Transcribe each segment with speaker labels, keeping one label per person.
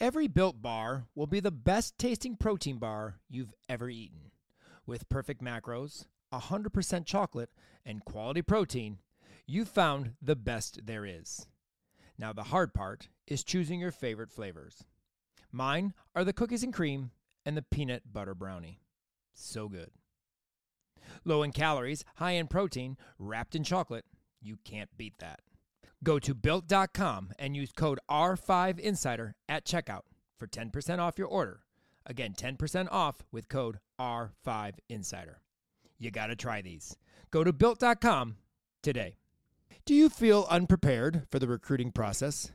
Speaker 1: Every built bar will be the best tasting protein bar you've ever eaten. With perfect macros, 100% chocolate, and quality protein, you've found the best there is. Now, the hard part is choosing your favorite flavors. Mine are the cookies and cream and the peanut butter brownie. So good. Low in calories, high in protein, wrapped in chocolate. You can't beat that. Go to built.com and use code R5Insider at checkout for 10% off your order. Again, 10% off with code R5Insider. You got to try these. Go to built.com today. Do you feel unprepared for the recruiting process?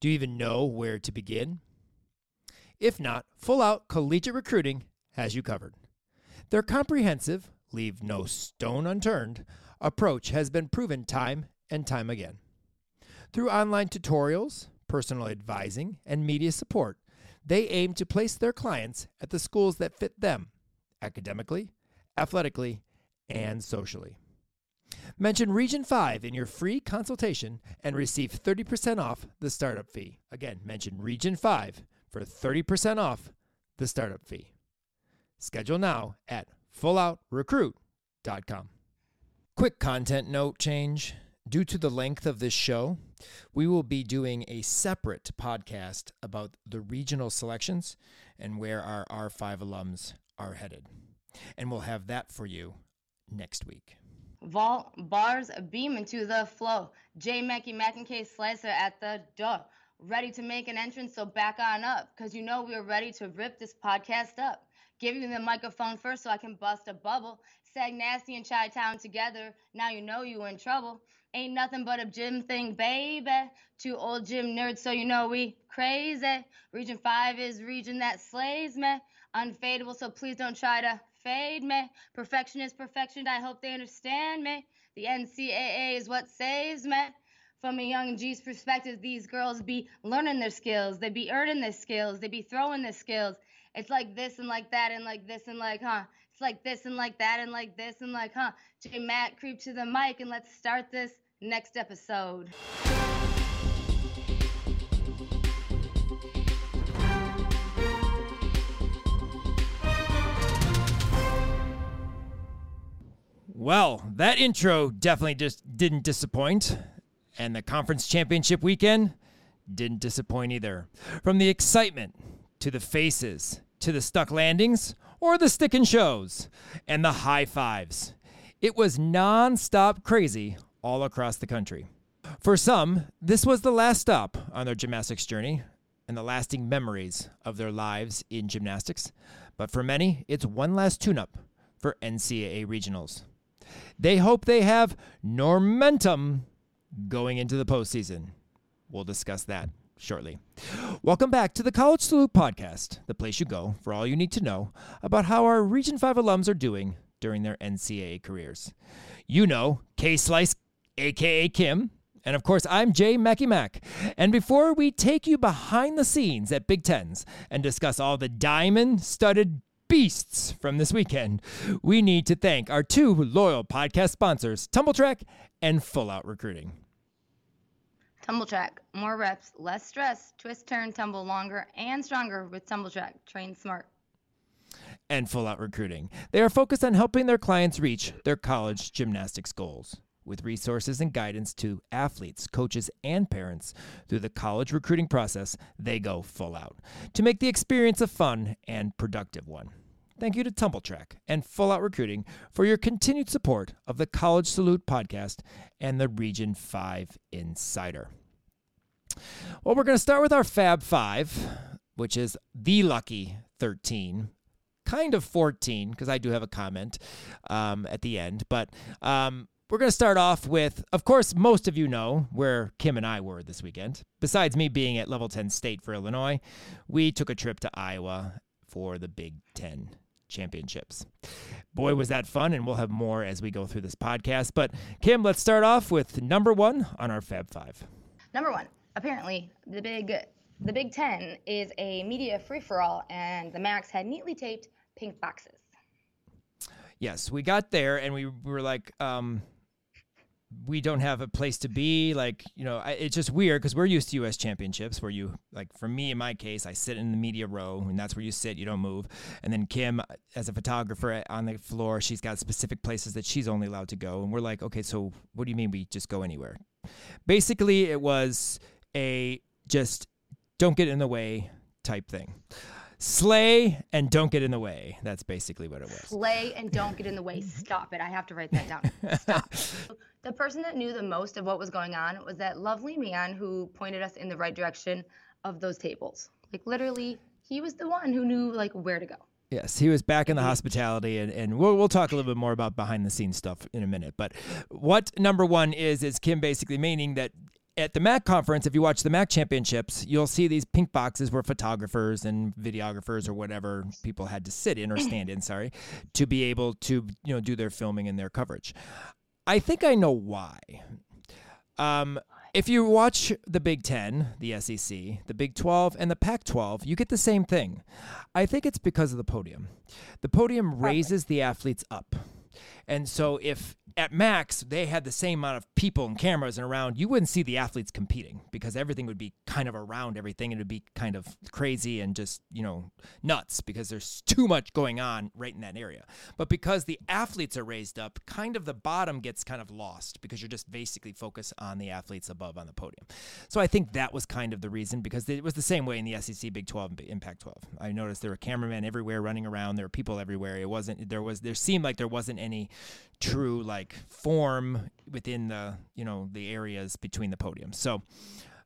Speaker 1: Do you even know where to begin? If not, Full Out Collegiate Recruiting has you covered. Their comprehensive, leave no stone unturned approach has been proven time and time again. Through online tutorials, personal advising, and media support, they aim to place their clients at the schools that fit them academically, athletically, and socially. Mention Region 5 in your free consultation and receive 30% off the startup fee. Again, mention Region 5 for 30% off the startup fee. Schedule now at fulloutrecruit.com. Quick content note change. Due to the length of this show, we will be doing a separate podcast about the regional selections and where our R5 alums are headed. And we'll have that for you next week.
Speaker 2: Vault bars beam into the flow. J. Mackey K Slicer at the door. Ready to make an entrance, so back on up. Cause you know we are ready to rip this podcast up. Give you the microphone first so I can bust a bubble. Sag Nasty and Chi Town together. Now you know you in trouble. Ain't nothing but a gym thing, baby. Two old gym nerds, so you know we crazy. Region 5 is region that slays me. Unfadable, so please don't try to fade me. Perfection is perfection, I hope they understand me. The NCAA is what saves me. From a young G's perspective, these girls be learning their skills. They be earning their skills. They be throwing their skills. It's like this and like that and like this and like, huh? It's like this and like that and like this and like, huh? J Matt, creep to the mic and let's start this next episode.
Speaker 1: Well, that intro definitely just didn't disappoint. And the conference championship weekend didn't disappoint either. From the excitement to the faces to the stuck landings or the sticking shows and the high fives, it was non stop crazy all across the country. For some, this was the last stop on their gymnastics journey and the lasting memories of their lives in gymnastics. But for many, it's one last tune up for NCAA regionals. They hope they have Normentum going into the postseason. We'll discuss that shortly. Welcome back to the College Salute Podcast, the place you go for all you need to know about how our Region 5 alums are doing during their NCAA careers. You know, K Slice, aka Kim, and of course, I'm Jay Mackey Mac. And before we take you behind the scenes at Big Tens and discuss all the diamond studded beasts from this weekend, we need to thank our two loyal podcast sponsors, Tumbl Trak and Full Out Recruiting.
Speaker 2: Tumbl Trak, more reps, less stress, twist, turn, tumble longer and stronger with Tumbl Trak. Train smart.
Speaker 1: And Full Out Recruiting. They are focused on helping their clients reach their college gymnastics goals with resources and guidance to athletes, coaches, and parents through the college recruiting process, they go full out to make the experience a fun and productive one. Thank you to Tumbl Trak and Full Out Recruiting for your continued support of the College Salute podcast and the Region 5 Insider. Well, we're going to start with our Fab 5, which is the lucky 13 kind of 14 because I do have a comment um, at the end. But um, we're going to start off with, of course, most of you know where Kim and I were this weekend. Besides me being at level 10 state for Illinois, we took a trip to Iowa for the Big Ten championships. Boy, was that fun, and we'll have more as we go through this podcast. But Kim, let's start off with number one on our Fab Five.
Speaker 2: Number one, apparently the big the Big Ten is a media free for all, and the Max had neatly taped pink boxes.
Speaker 1: Yes, we got there, and we were like, um, we don't have a place to be. Like, you know, I, it's just weird because we're used to U.S. championships where you, like, for me, in my case, I sit in the media row and that's where you sit, you don't move. And then Kim, as a photographer eh, on the floor, she's got specific places that she's only allowed to go. And we're like, okay, so what do you mean we just go anywhere? Basically, it was a just don't get in the way type thing. Slay and don't get in the way. That's basically what it was.
Speaker 2: Slay and don't get in the way. Stop it. I have to write that down. Stop. the person that knew the most of what was going on was that lovely man who pointed us in the right direction of those tables. Like literally, he was the one who knew like where to go.
Speaker 1: Yes, he was back in the hospitality, and, and we'll, we'll talk a little bit more about behind the scenes stuff in a minute. But what number one is, is Kim basically meaning that at the Mac conference, if you watch the Mac championships, you'll see these pink boxes where photographers and videographers or whatever people had to sit in or stand in, sorry, to be able to, you know, do their filming and their coverage. I think I know why. Um, if you watch the Big Ten, the SEC, the Big 12, and the Pac 12, you get the same thing. I think it's because of the podium. The podium raises the athletes up. And so if at Max they had the same amount of people and cameras and around, you wouldn't see the athletes competing because everything would be kind of around everything and it would be kind of crazy and just, you know, nuts because there's too much going on right in that area. But because the athletes are raised up, kind of the bottom gets kind of lost because you're just basically focused on the athletes above on the podium. So I think that was kind of the reason because it was the same way in the SEC Big 12 and Impact 12. I noticed there were cameramen everywhere running around, there were people everywhere. It wasn't there was there seemed like there wasn't any true like form within the you know the areas between the podiums. So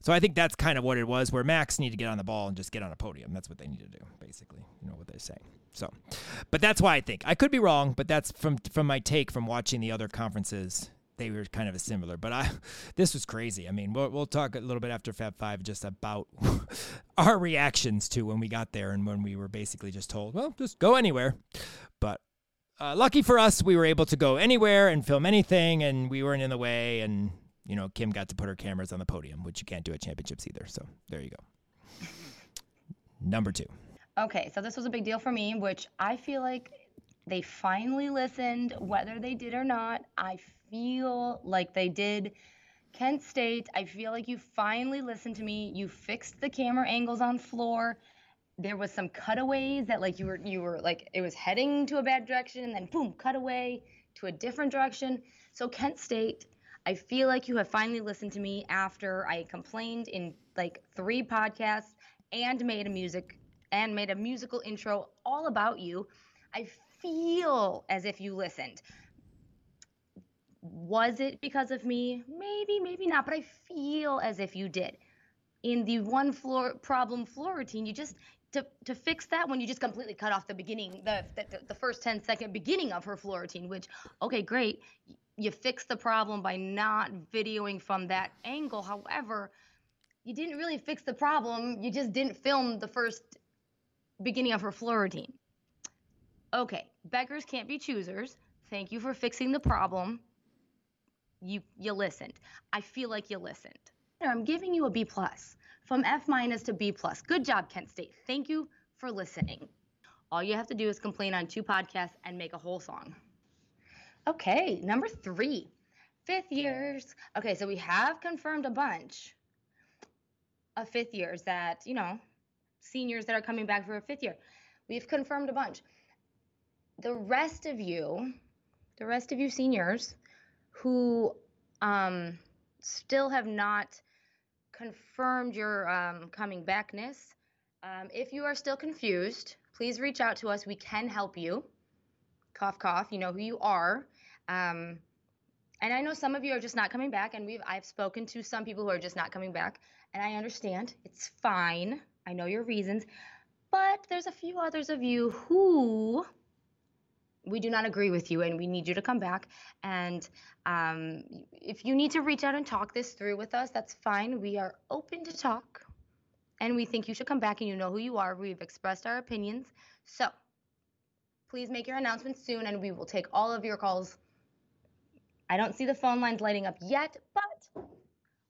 Speaker 1: so I think that's kind of what it was where Max need to get on the ball and just get on a podium. That's what they need to do, basically. You know what they're saying. So but that's why I think. I could be wrong, but that's from from my take from watching the other conferences. They were kind of a similar, but I, this was crazy. I mean, we'll, we'll talk a little bit after Fab Five just about our reactions to when we got there and when we were basically just told, well, just go anywhere. But uh, lucky for us, we were able to go anywhere and film anything, and we weren't in the way. And you know, Kim got to put her cameras on the podium, which you can't do at championships either. So there you go. Number two.
Speaker 2: Okay, so this was a big deal for me, which I feel like they finally listened, whether they did or not. I feel like they did. Kent State, I feel like you finally listened to me. You fixed the camera angles on floor there was some cutaways that like you were you were like it was heading to a bad direction and then boom cutaway to a different direction. So kent state i feel like you have finally listened to me after i complained in like three podcasts and made a music and made a musical intro all about you. I feel as if you listened. Was it because of me? Maybe maybe not but i feel as if you did. In the one floor problem floor routine you just to, to fix that when you just completely cut off the beginning, the, the, the first 10 second beginning of her floor routine, which, okay, great. You fixed the problem by not videoing from that angle. However, you didn't really fix the problem. You just didn't film the first beginning of her floor routine. Okay, beggars can't be choosers. Thank you for fixing the problem. You you listened. I feel like you listened. I'm giving you a B plus from F minus to B plus. Good job, Kent State. Thank you for listening. All you have to do is complain on two podcasts and make a whole song. Okay, number three, fifth years. Okay, so we have confirmed a bunch of fifth years that, you know, seniors that are coming back for a fifth year. We've confirmed a bunch. The rest of you, the rest of you seniors who um, still have not confirmed your um, coming backness. Um, if you are still confused, please reach out to us. We can help you. Cough, cough. You know who you are. Um, and I know some of you are just not coming back, and we've I've spoken to some people who are just not coming back, and I understand. It's fine. I know your reasons, but there's a few others of you who we do not agree with you and we need you to come back. And um, if you need to reach out and talk this through with us, that's fine. We are open to talk and we think you should come back and you know who you are. We've expressed our opinions. So please make your announcement soon and we will take all of your calls. I don't see the phone lines lighting up yet, but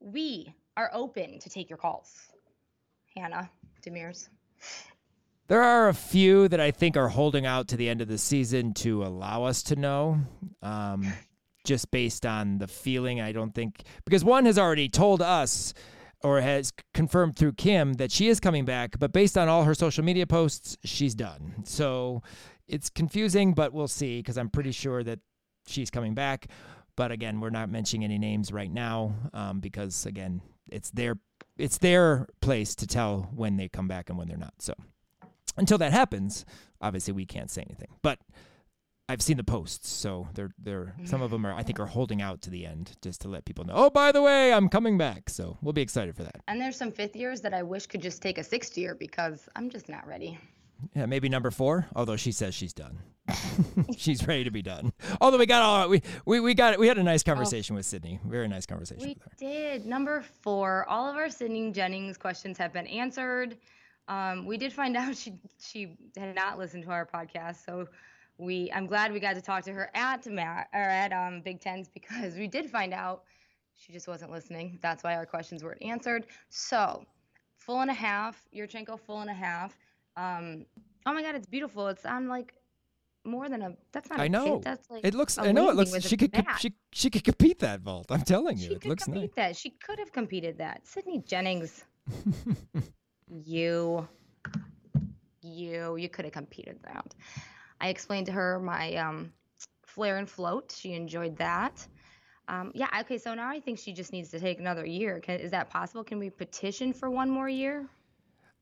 Speaker 2: we are open to take your calls. Hannah Demirs.
Speaker 1: There are a few that I think are holding out to the end of the season to allow us to know. Um, just based on the feeling. I don't think because one has already told us or has confirmed through Kim that she is coming back, but based on all her social media posts, she's done. So it's confusing, but we'll see because I'm pretty sure that she's coming back. But again, we're not mentioning any names right now um, because again, it's their it's their place to tell when they come back and when they're not. So until that happens, obviously we can't say anything. But I've seen the posts, so they're they're some of them are I think are holding out to the end just to let people know. Oh, by the way, I'm coming back. So we'll be excited for that.
Speaker 2: And there's some fifth years that I wish could just take a sixth year because I'm just not ready.
Speaker 1: Yeah, maybe number four. Although she says she's done, she's ready to be done. Although we got all we we we got we had a nice oh. conversation oh, with Sydney. Very nice conversation.
Speaker 2: We did. Number four. All of our Sydney Jennings questions have been answered. Um, we did find out she she had not listened to our podcast, so we I'm glad we got to talk to her at Matt or at um, Big Tens because we did find out she just wasn't listening. That's why our questions weren't answered. So full and a half, Yurchenko full and a half. Um, oh my God, it's beautiful. It's on like more than a. That's not. I
Speaker 1: know.
Speaker 2: Kid. That's like.
Speaker 1: It looks. I know it looks. She could. she she could compete that vault. I'm telling you,
Speaker 2: she
Speaker 1: it looks
Speaker 2: compete
Speaker 1: nice.
Speaker 2: That she could have competed that. Sydney Jennings. you. You. You could have competed that. I explained to her my um, flare and float. She enjoyed that. Um, yeah, okay, so now I think she just needs to take another year. Can, is that possible? Can we petition for one more year?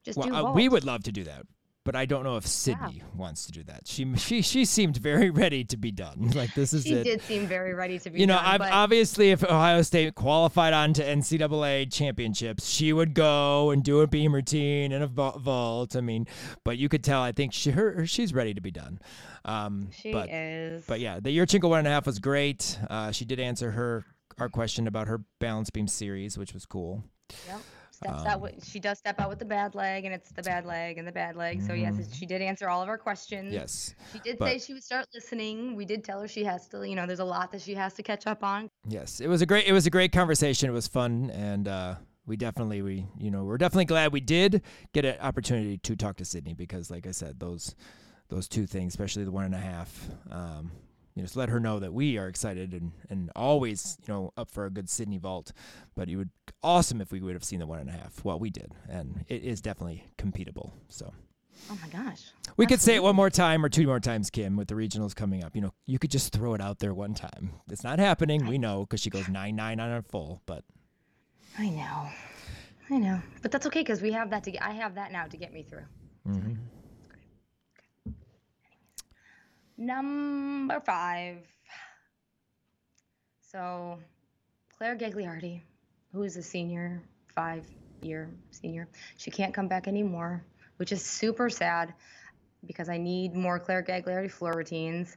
Speaker 2: Just
Speaker 1: well,
Speaker 2: do
Speaker 1: uh, we would love to do that but I don't know if Sydney yeah. wants to do that. She she she seemed very ready to be done. Like this is
Speaker 2: she
Speaker 1: it.
Speaker 2: did seem very ready to be. Done.
Speaker 1: You know,
Speaker 2: done,
Speaker 1: obviously, if Ohio State qualified on to NCAA championships, she would go and do a beam routine and a vault. I mean, but you could tell. I think she her, she's ready to be done. Um,
Speaker 2: she
Speaker 1: but,
Speaker 2: is.
Speaker 1: But yeah, the Yurchenko one and a half was great. Uh, she did answer her our question about her balance beam series, which was cool.
Speaker 2: Yep steps um, out with, she does step out with the bad leg and it's the bad leg and the bad leg. So yes mm-hmm. she did answer all of our questions.
Speaker 1: Yes
Speaker 2: she did but, say she would start listening. We did tell her she has to you know there's a lot that she has to catch up on.
Speaker 1: Yes it was a great it was a great conversation. It was fun and uh we definitely we you know we're definitely glad we did get an opportunity to talk to sydney because like i said those those two things especially the one and a half um you know, just let her know that we are excited and, and always, you know, up for a good Sydney vault. But it would awesome if we would have seen the one and a half. Well, we did, and it is definitely competable. So.
Speaker 2: Oh my gosh.
Speaker 1: We Absolutely. could say it one more time or two more times, Kim, with the regionals coming up. You know, you could just throw it out there one time. It's not happening, we know, because she goes nine nine on a full. But
Speaker 2: I know, I know, but that's okay because we have that to get. I have that now to get me through.
Speaker 1: Mm-hmm.
Speaker 2: Number five. So, Claire Gagliardi, who is a senior, five year senior, she can't come back anymore, which is super sad because I need more Claire Gagliardi floor routines.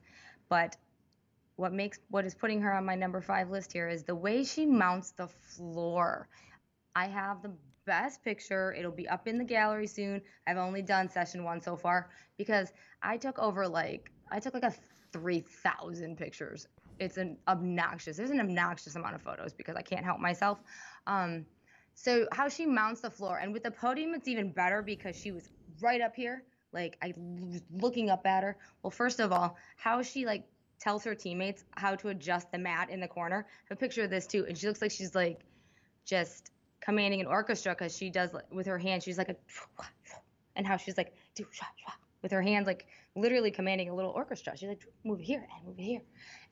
Speaker 2: But what makes what is putting her on my number five list here is the way she mounts the floor. I have the best picture. It'll be up in the gallery soon. I've only done session one so far because I took over like I took like a 3,000 pictures. It's an obnoxious. There's an obnoxious amount of photos because I can't help myself. Um, so how she mounts the floor, and with the podium, it's even better because she was right up here. Like I was looking up at her. Well, first of all, how she like tells her teammates how to adjust the mat in the corner. I have a picture of this too, and she looks like she's like just commanding an orchestra because she does with her hand. She's like a, and how she's like do with her hands like literally commanding a little orchestra. She's like, move here and move here.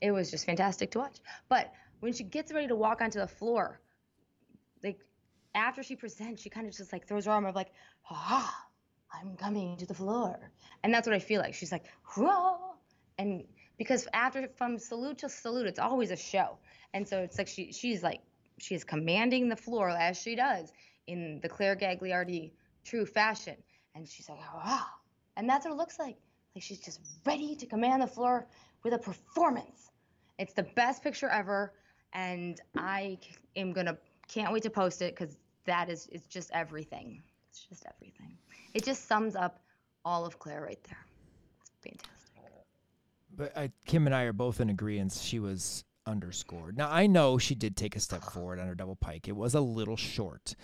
Speaker 2: It was just fantastic to watch. But when she gets ready to walk onto the floor, like after she presents, she kind of just like throws her arm up like, ha, ah, I'm coming to the floor. And that's what I feel like. She's like, whoa. And because after from salute to salute, it's always a show. And so it's like she she's like she is commanding the floor as she does in the Claire Gagliardi true fashion. And she's like, ah. And that's what it looks like. Like she's just ready to command the floor with a performance. It's the best picture ever, and I am gonna can't wait to post it because that is it's just everything. It's just everything. It just sums up all of Claire right there. It's fantastic.
Speaker 1: But I, Kim and I are both in agreement. She was underscored. Now I know she did take a step forward on her double pike. It was a little short,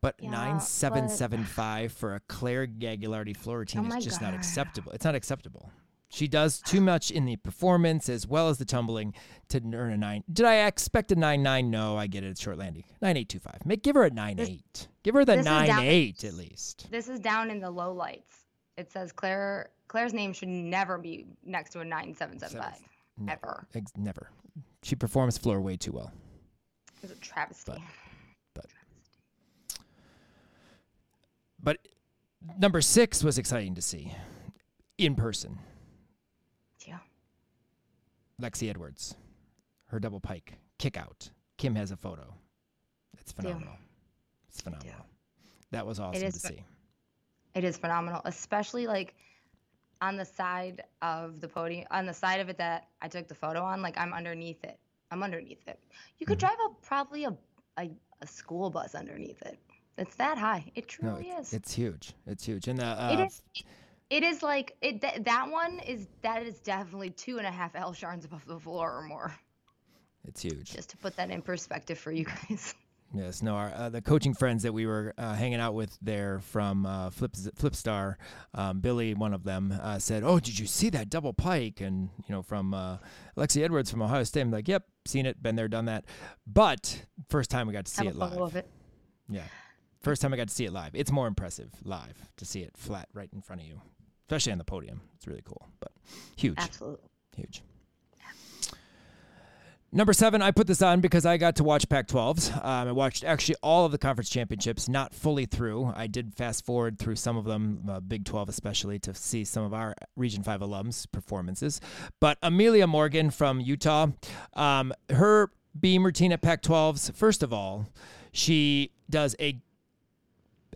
Speaker 1: but yeah, nine seven seven five for a Claire Gagliardi floor routine oh is just God. not acceptable. It's not acceptable. She does too much in the performance as well as the tumbling to earn a nine. Did I expect a nine nine? No, I get it. It's short landing. Nine eight two five. Make give her a nine
Speaker 2: This-
Speaker 1: eight. Give her the nine
Speaker 2: down-
Speaker 1: eight at least.
Speaker 2: This is down in the low lights. It says Claire Claire's name should never be next to a 9775.
Speaker 1: No.
Speaker 2: Ever.
Speaker 1: Ex- Never. She performs floor way too well.
Speaker 2: It's a travesty.
Speaker 1: But- But number six was exciting to see in person.
Speaker 2: yeah.
Speaker 1: Lexi Edwards, her double pike kick out. Kim has a photo. It's phenomenal. It's phenomenal. That was awesome to see.
Speaker 2: It is phenomenal, especially like on the side of the podium, on the side of it that I took the photo on. Like I'm underneath it. I'm underneath it. You could
Speaker 1: Mhm.
Speaker 2: drive a probably a, a a school bus underneath it. It's that high. It
Speaker 1: No,
Speaker 2: truly
Speaker 1: it's,
Speaker 2: is.
Speaker 1: it's huge. It's huge. And the uh,
Speaker 2: it is. It is like it. Th- that one is that is definitely two and a half L sharns above the floor or more.
Speaker 1: it's huge.
Speaker 2: Just to put that in perspective for you guys.
Speaker 1: Yes, no, our, uh, the coaching friends that we were uh, hanging out with there from uh, Flip Flipstar, um, Billy, one of them, uh, said, "Oh, did you see that double pike?" And you know, from uh, Lexi Edwards from Ohio State, I'm like, "Yep, seen it, been there, done that." But first time we got to see
Speaker 2: Have
Speaker 1: it live.
Speaker 2: of it.
Speaker 1: Yeah, first time I got to see it live. It's more impressive live to see it flat right in front of you, especially on the podium. It's really cool, but huge,
Speaker 2: Absolutely.
Speaker 1: huge. Number seven, I put this on because I got to watch Pac 12s. Um, I watched actually all of the conference championships, not fully through. I did fast forward through some of them, uh, Big 12 especially, to see some of our Region 5 alums' performances. But Amelia Morgan from Utah, um, her beam routine at Pac 12s, first of all, she does a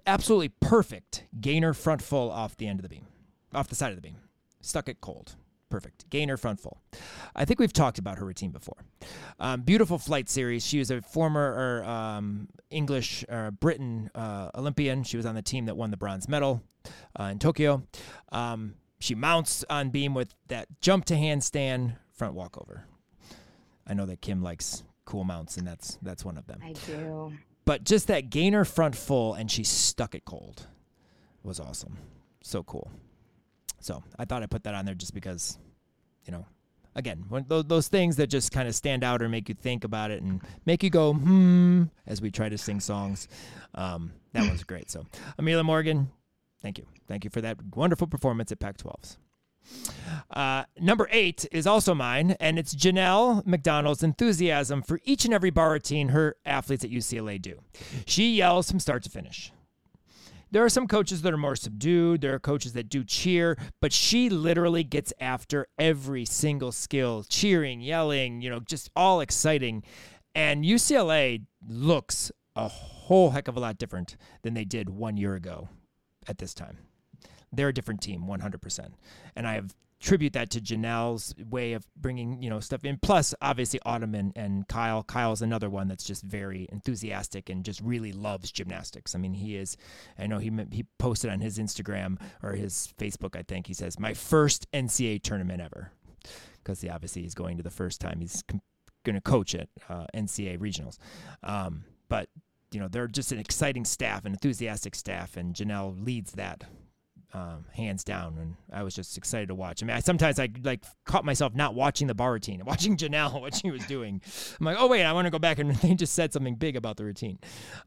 Speaker 1: absolutely perfect gainer front full off the end of the beam, off the side of the beam. Stuck it cold. Perfect. Gainer front full. I think we've talked about her routine before. Um, beautiful flight series. She was a former or, um, English uh, Britain uh, Olympian. She was on the team that won the bronze medal uh, in Tokyo. Um, she mounts on beam with that jump to handstand front walkover. I know that Kim likes cool mounts, and that's that's one of them
Speaker 2: I do.
Speaker 1: But just that gainer front full and she stuck it cold was awesome. So cool. So i thought i'd put that on there just because you know again those, those things that just kind of stand out or make you think about it and make you go hmm as we try to sing songs. Um, that was great. So amelia morgan thank you. Thank you for that wonderful performance at pac 12s uh, number eight is also mine, and it's Janelle McDonald's enthusiasm for each and every bar routine her athletes at UCLA do. She yells from start to finish. There are some coaches that are more subdued. There are coaches that do cheer, but she literally gets after every single skill, cheering, yelling, you know, just all exciting. And UCLA looks a whole heck of a lot different than they did one year ago at this time. They're a different team, 100%. And I have tribute that to Janelle's way of bringing you know stuff in. Plus, obviously, Autumn and, and Kyle. Kyle's another one that's just very enthusiastic and just really loves gymnastics. I mean, he is. I know he he posted on his Instagram or his Facebook. I think he says my first NCAA tournament ever, because he obviously he's going to the first time he's com- going to coach at uh, NCAA regionals. Um, but you know they're just an exciting staff, an enthusiastic staff, and Janelle leads that um, hands down. And I was just excited to watch. I mean, I sometimes I like caught myself not watching the bar routine, watching Janelle what she was doing. I'm like, oh wait, I want to go back and they just said something big about the routine.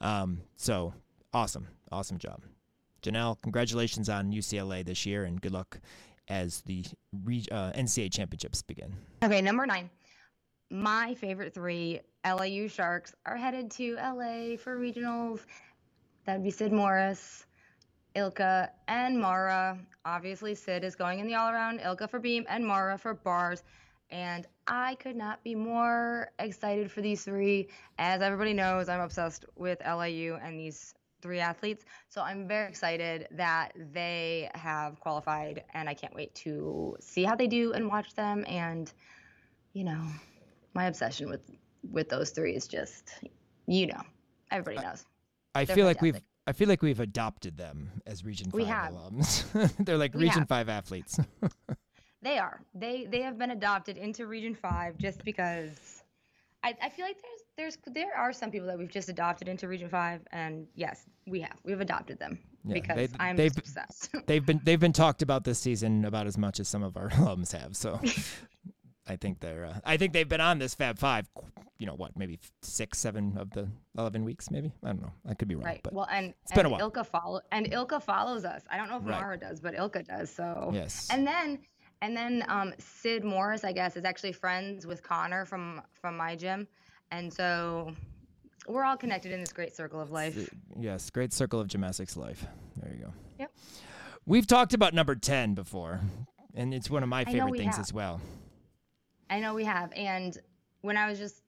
Speaker 1: Um, so awesome, awesome job, Janelle. Congratulations on UCLA this year, and good luck as the re- uh, NCAA championships begin.
Speaker 2: Okay, number nine. My favorite three LIU Sharks are headed to LA for regionals. That'd be Sid Morris, Ilka, and Mara. Obviously, Sid is going in the all around, Ilka for beam, and Mara for bars. And I could not be more excited for these three. As everybody knows, I'm obsessed with LIU and these three athletes. So I'm very excited that they have qualified, and I can't wait to see how they do and watch them. And, you know, my obsession with with those three is just, you know, everybody knows.
Speaker 1: I
Speaker 2: They're
Speaker 1: feel like we've
Speaker 2: fantastic.
Speaker 1: I feel like we've adopted them as Region
Speaker 2: We
Speaker 1: Five
Speaker 2: have.
Speaker 1: alums. They're like
Speaker 2: We
Speaker 1: Region
Speaker 2: have.
Speaker 1: Five athletes.
Speaker 2: They are. They they have been adopted into Region Five just because I, I feel like there's there's there are some people that we've just adopted into Region Five, and yes, we have we've adopted them yeah, because they, I'm
Speaker 1: they've,
Speaker 2: obsessed.
Speaker 1: they've been they've been talked about this season about as much as some of our alums have. So I think they're uh, I think they've been on this Fab Five. You know what? Maybe six, seven of the eleven weeks. Maybe I don't know. I could be wrong.
Speaker 2: Right.
Speaker 1: But
Speaker 2: well, and
Speaker 1: it's been a while.
Speaker 2: Ilka follow and Ilka follows us. I don't know if right. Mara does, but Ilka does. So
Speaker 1: yes.
Speaker 2: And then and then um, Sid Morris, I guess, is actually friends with Connor from from my gym, and so we're all connected in this great circle of life.
Speaker 1: Yes, great circle of gymnastics life. There you go.
Speaker 2: Yep.
Speaker 1: We've talked about number ten before, and it's one of my favorite things
Speaker 2: have.
Speaker 1: as well.
Speaker 2: I know we have. And when I was just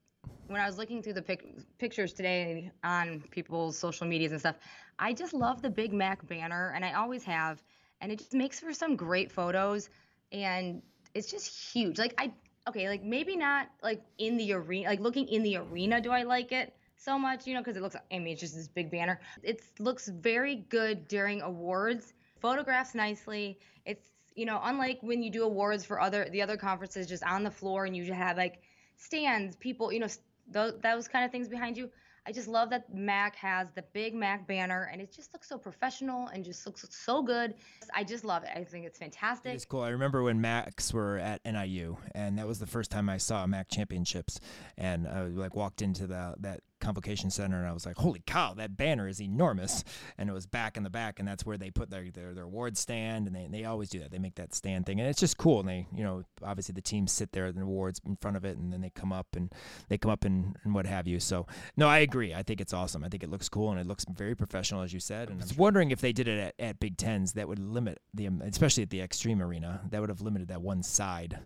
Speaker 2: when I was looking through the pic- pictures today on people's social medias and stuff, I just love the Big Mac banner, and I always have. And it just makes for some great photos, and it's just huge. Like I, okay, like maybe not like in the arena, like looking in the arena, do I like it so much? You know, because it looks. I mean, it's just this big banner. It looks very good during awards. Photographs nicely. It's you know, unlike when you do awards for other the other conferences, just on the floor and you just have like stands, people, you know, those, those kind of things behind you. I just love that Mac has the big Mac banner and it just looks so professional and just looks so good. I just love it. I think it's fantastic.
Speaker 1: It's cool. I remember when Macs were at NIU and that was the first time I saw Mac championships and I like walked into the that convocation center and I was like, holy cow, that banner is enormous. And it was back in the back and that's where they put their, their, their award stand and they, they always do that. They make that stand thing and it's just cool. And they, you know, obviously the teams sit there the awards in front of it and then they come up and they come up and, and what have you. So no, I agree. I think it's awesome. I think it looks cool and it looks very professional as you said. And I was wondering if they did it at, at Big Tens that would limit the, especially at the Xtream Arena, that would have limited that one side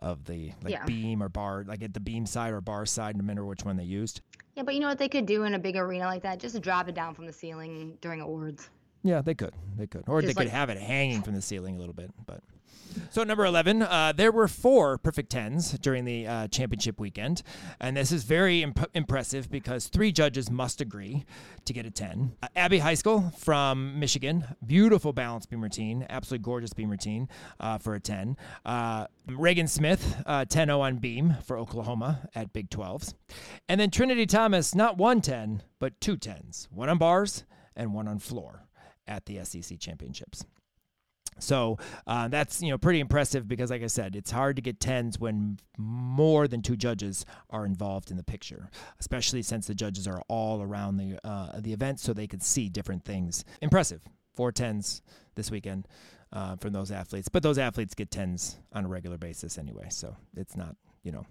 Speaker 1: of the like
Speaker 2: Yeah.
Speaker 1: beam or bar, like at the beam side or bar side, no matter which one they used.
Speaker 2: Yeah, but you know what they could do in a big arena like that? Just drop it down from the ceiling during awards.
Speaker 1: Yeah, they could. They could. Or
Speaker 2: Just
Speaker 1: they could have it hanging from the ceiling a little bit. But so number eleven, uh, there were four perfect tens during the uh, championship weekend, and this is very imp- impressive because three judges must agree to get a ten. Uh, Abby Heiskell from Michigan, beautiful balance beam routine, absolutely gorgeous beam routine uh, for a ten. Uh, Ragan Smith, uh, 10-0 on beam for Oklahoma at Big 12s, and then Trinity Thomas, not one ten, but two tens, one on bars and one on floor at the SEC championships. So uh, that's you know pretty impressive because, like I said, it's hard to get tens when more than two judges are involved in the picture, especially since the judges are all around the uh, the event, so they could see different things. Impressive, four tens this weekend uh, from those athletes, but those athletes get tens on a regular basis anyway, so it's not you know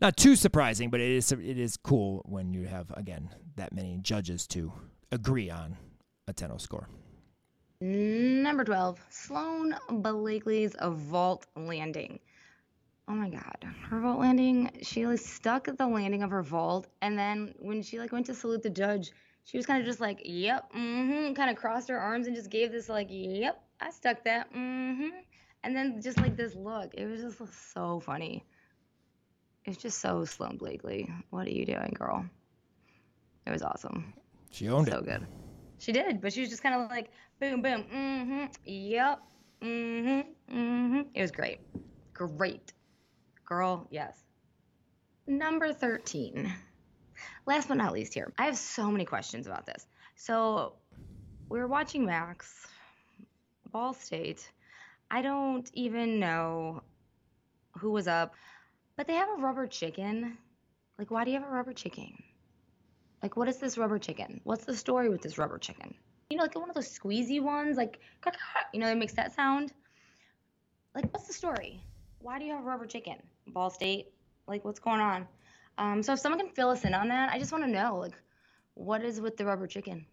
Speaker 1: not too surprising, but it is it is cool when you have again that many judges to agree on a 10 score.
Speaker 2: Number 12, Sloane Blakely's vault landing. Oh my god. Her vault landing, she like stuck at the landing of her vault and then when she like went to salute the judge, she was kind of just like, "Yep, mhm," kind of crossed her arms and just gave this like, "Yep, I stuck that." Mhm. And then just like this look. It was just so funny. It's just so Sloane Blakely. What are you doing, girl? It was awesome.
Speaker 1: She owned
Speaker 2: so
Speaker 1: it.
Speaker 2: good. She did, but she was just kind of like boom, boom, mm-hmm, yep, mm-hmm, mm-hmm. It was great, great, girl. Yes. Number thirteen. Last but not least, here I have so many questions about this. So we were watching Max, Ball State. I don't even know who was up, but they have a rubber chicken. Like, why do you have a rubber chicken? Like, what is this rubber chicken? What's the story with this rubber chicken? You know, like one of those squeezy ones, like, you know, it makes that sound. Like, what's the story? Why do you have rubber chicken? Ball State? Like, what's going on? Um, so if someone can fill us in on that, I just want to know, like, what is with the rubber chicken?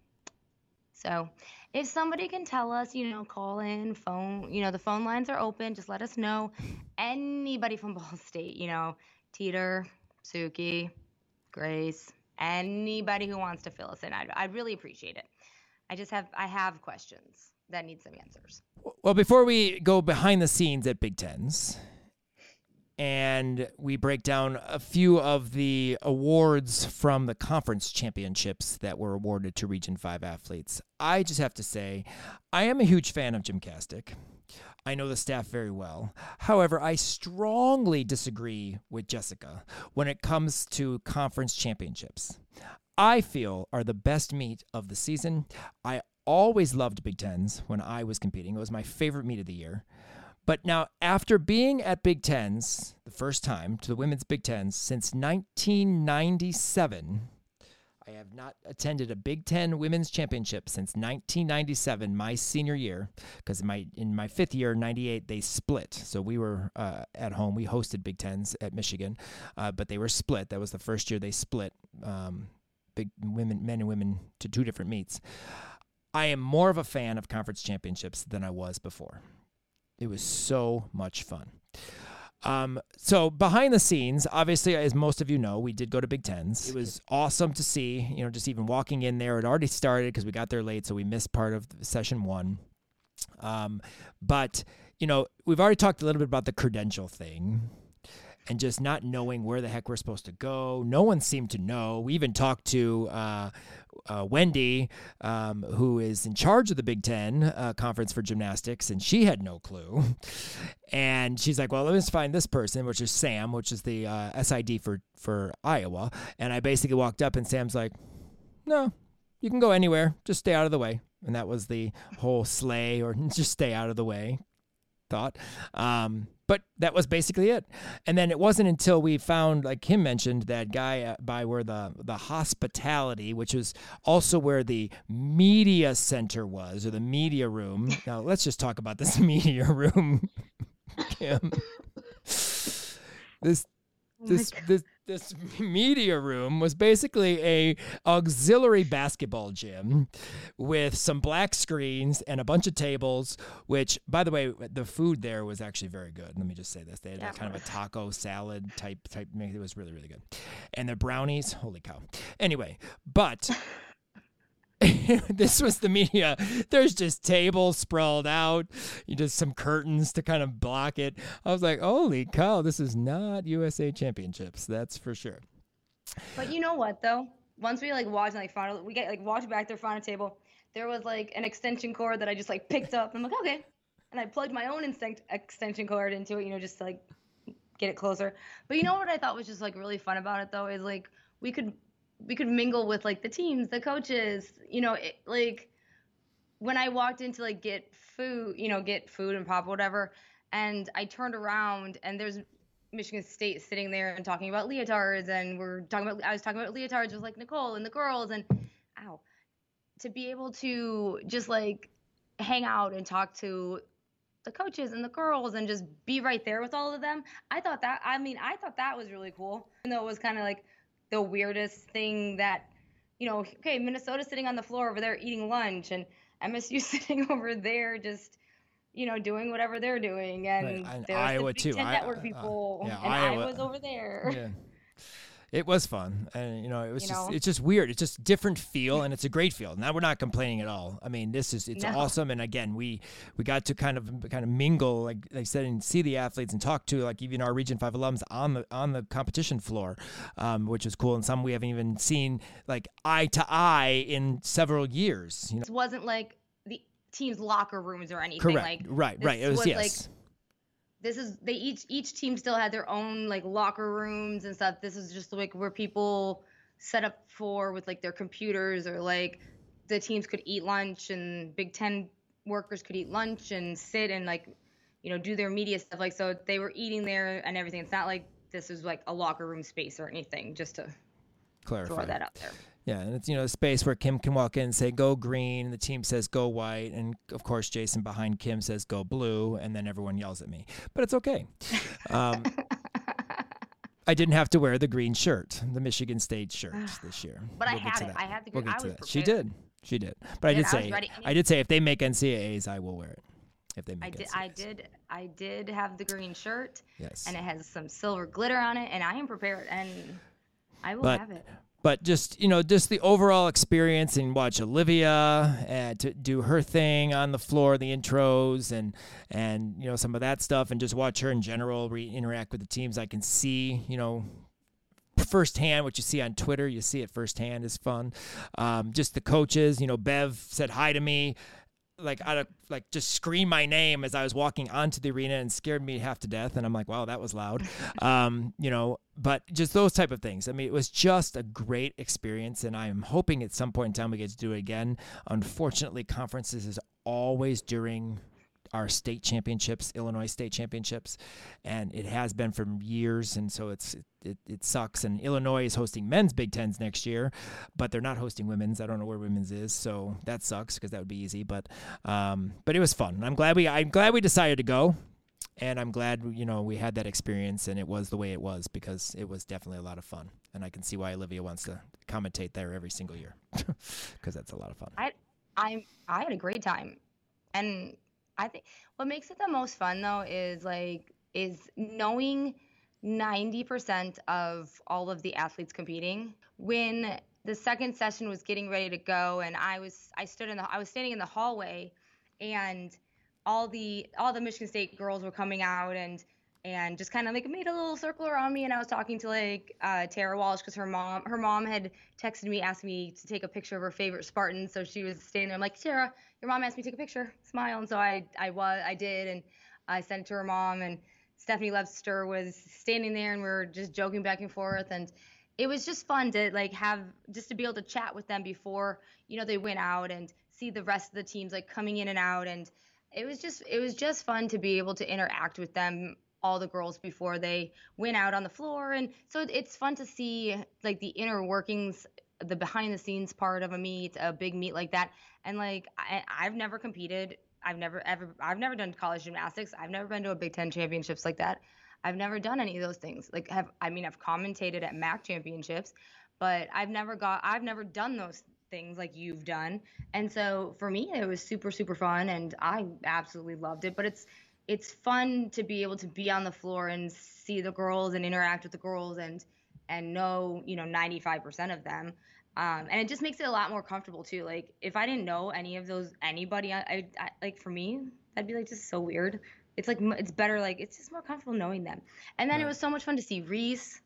Speaker 2: So if somebody can tell us, you know, call in, phone, you know, the phone lines are open. Just let us know. Anybody from Ball State, you know, Teeter, Suki, Grace, anybody who wants to fill us in, I'd, I'd really appreciate it. I just have, I have questions that need some answers.
Speaker 1: Well, before we go behind the scenes at Big Tens and we break down a few of the awards from the conference championships that were awarded to Region 5 athletes, I just have to say I am a huge fan of GymCastic. I know the staff very well. However, I strongly disagree with Jessica when it comes to conference championships. I feel are the best meet of the season. I always loved Big Tens when I was competing. It was my favorite meet of the year. But now, after being at Big Tens the first time to the women's Big Tens since 1997, I have not attended a Big Ten women's championship since 1997, my senior year, because my in my fifth year, 98, they split. So we were uh, at home. We hosted Big Tens at Michigan, uh, but they were split. That was the first year they split. Um, big women, men and women to two different meets. I am more of a fan of conference championships than I was before. It was so much fun. Um, so behind the scenes, obviously, as most of you know, we did go to Big Tens. It was awesome to see, you know, just even walking in there. It already started because we got there late, so we missed part of session one. Um, but you know, we've already talked a little bit about the credential thing and just not knowing where the heck we're supposed to go. No one seemed to know. We even talked to uh, uh, Wendy, um, who is in charge of the Big Ten uh, conference for gymnastics, and she had no clue. And she's like, "Well, let's find this person, which is Sam, which is the uh, SID for for Iowa." And I basically walked up, and Sam's like, "No, you can go anywhere. Just stay out of the way." And that was the whole slay, or just stay out of the way thought. Um, but that was basically it. And then it wasn't until we found, like Kim mentioned, that guy uh, by where the the hospitality, which was also where the media center was, or the media room. Now let's just talk about this media room, Kim. This
Speaker 2: Oh
Speaker 1: this this this media room was basically a auxiliary basketball gym with some black screens and a bunch of tables which by the way the food there was actually very good. Let me just say this. They had
Speaker 2: Yeah,
Speaker 1: kind of a taco salad type type it was really really good. And the brownies holy cow. Anyway but this was the media. There's just tables sprawled out, you just some curtains to kind of block it. I was like, holy cow, this is not USA Championships, that's for sure.
Speaker 2: But you know what though? Once we like walked and like found we get like walked back there, found a table. There was like an extension cord that I just like picked up. I'm like, okay. And I plugged my own instinct extension cord into it, you know, just to, like get it closer. But you know what I thought was just like really fun about it though is like we could we could mingle with like the teams, the coaches, you know, it, like when I walked in to like get food, you know, get food and pop whatever, and I turned around and there's Michigan State sitting there and talking about leotards, and we're talking about I was talking about leotards with like Nicole and the girls, and ow, to be able to just like hang out and talk to the coaches and the girls and just be right there with all of them. I thought that I mean I thought that was really cool. Even though it was kind of like the weirdest thing that you know, okay, Minnesota sitting on the floor over there eating lunch and MSU sitting over there just you know doing whatever they're doing and
Speaker 1: and
Speaker 2: there's
Speaker 1: Iowa
Speaker 2: the
Speaker 1: too.
Speaker 2: Ten
Speaker 1: I-
Speaker 2: network
Speaker 1: uh,
Speaker 2: people
Speaker 1: yeah,
Speaker 2: and
Speaker 1: Iowa-
Speaker 2: I was over there.
Speaker 1: Yeah. It was fun, and you know, it was
Speaker 2: You
Speaker 1: just
Speaker 2: know?
Speaker 1: it's just weird. It's just different feel, and it's a great feel. Now we're not complaining at all. I mean, this is it's
Speaker 2: No.
Speaker 1: awesome, and again, we we got to kind of kind of mingle, like I said, and see the athletes and talk to like even our Region Five alums on the on the competition floor, um, which is cool. And some we haven't even seen like eye to eye in several years. You know,
Speaker 2: it wasn't like the team's locker rooms or anything
Speaker 1: correct,
Speaker 2: like
Speaker 1: right, right. It was,
Speaker 2: was,
Speaker 1: yes.
Speaker 2: like, this is they each each team still had their own like locker rooms and stuff. This is just like where people set up for with like their computers or like the teams could eat lunch and Big Ten workers could eat lunch and sit and like you know do their media stuff. Like so they were eating there and everything. It's not like this is like a locker room space or anything. Just to
Speaker 1: Clarify.
Speaker 2: throw that out there.
Speaker 1: Yeah, and it's you know a space where Kim can walk in and say go green, and the team says go white, and of course Jason behind Kim says go blue, and then everyone yells at me. But it's okay. Um, I didn't have to wear the green shirt, the Michigan State shirt this year.
Speaker 2: But I
Speaker 1: We'll get
Speaker 2: had it. I had the
Speaker 1: We'll
Speaker 2: green-
Speaker 1: get
Speaker 2: I
Speaker 1: to
Speaker 2: was
Speaker 1: that. She
Speaker 2: prepared.
Speaker 1: did. She did. But I
Speaker 2: did.
Speaker 1: did
Speaker 2: I was
Speaker 1: say
Speaker 2: ready.
Speaker 1: I did say if they make NCAAs, I will wear it. If they make
Speaker 2: I did
Speaker 1: NCAAs.
Speaker 2: I did I did have the green shirt.
Speaker 1: Yes.
Speaker 2: and it has some silver glitter on it, and I am prepared, and I will
Speaker 1: But-
Speaker 2: have it.
Speaker 1: But just you know just the overall experience and watch olivia uh, to do her thing on the floor the intros and and you know some of that stuff and just watch her in general re- interact with the teams. I can see you know firsthand what you see on twitter. You see it firsthand. Is fun. Um, just the coaches you know bev said hi to me like out of like just scream my name as I was walking onto the arena and scared me half to death. And I'm like, wow, that was loud. um, you know, but just those type of things. I mean, it was just a great experience, and I am hoping at some point in time we get to do it again. Unfortunately, conferences is always during our state championships, Illinois state championships, and it has been for years. And so it's it, it sucks. And Illinois is hosting men's Big Tens next year, but they're not hosting women's. I don't know where women's is, so that sucks because that would be easy. But um, but it was fun. I'm glad we I'm glad we decided to go. And I'm glad you know we had that experience and it was the way it was because it was definitely a lot of fun. And I can see why Olivia wants to commentate there every single year because that's a lot of fun.
Speaker 2: I I I had a great time, and I think what makes it the most fun though is like is knowing 90% of all of the athletes competing. When the second session was getting ready to go and I was I stood in the I was standing in the hallway and all the all the Michigan State girls were coming out and and just kind of like made a little circle around me and I was talking to like uh, Tara Walsh because her mom her mom had texted me asking me to take a picture of her favorite Spartan so she was standing there I'm like Tara your mom asked me to take a picture. Smile and so I I was I did and I sent it to her mom and Stephanie Levster was standing there and we were just joking back and forth and it was just fun to like have just to be able to chat with them before you know they went out and see the rest of the teams like coming in and out and it was just it was just fun to be able to interact with them all the girls before they went out on the floor. And so it's fun to see like the inner workings the behind the scenes part of a meet a big meet like that. And like I, i've never competed. I've never ever i've never done college gymnastics. I've never been to a big ten championships like that. I've never done any of those things. Like have i mean i've commentated at mac championships but i've never got i've never done those things like you've done. And so for me it was super super fun and i absolutely loved it. But it's it's fun to be able to be on the floor and see the girls and interact with the girls and and know you know 95% of them. Um, and it just makes it a lot more comfortable too. Like if i didn't know any of those anybody I, I, I like for me that'd be like just so weird. It's like it's better like it's just more comfortable knowing them. And then right. it was so much fun to see reese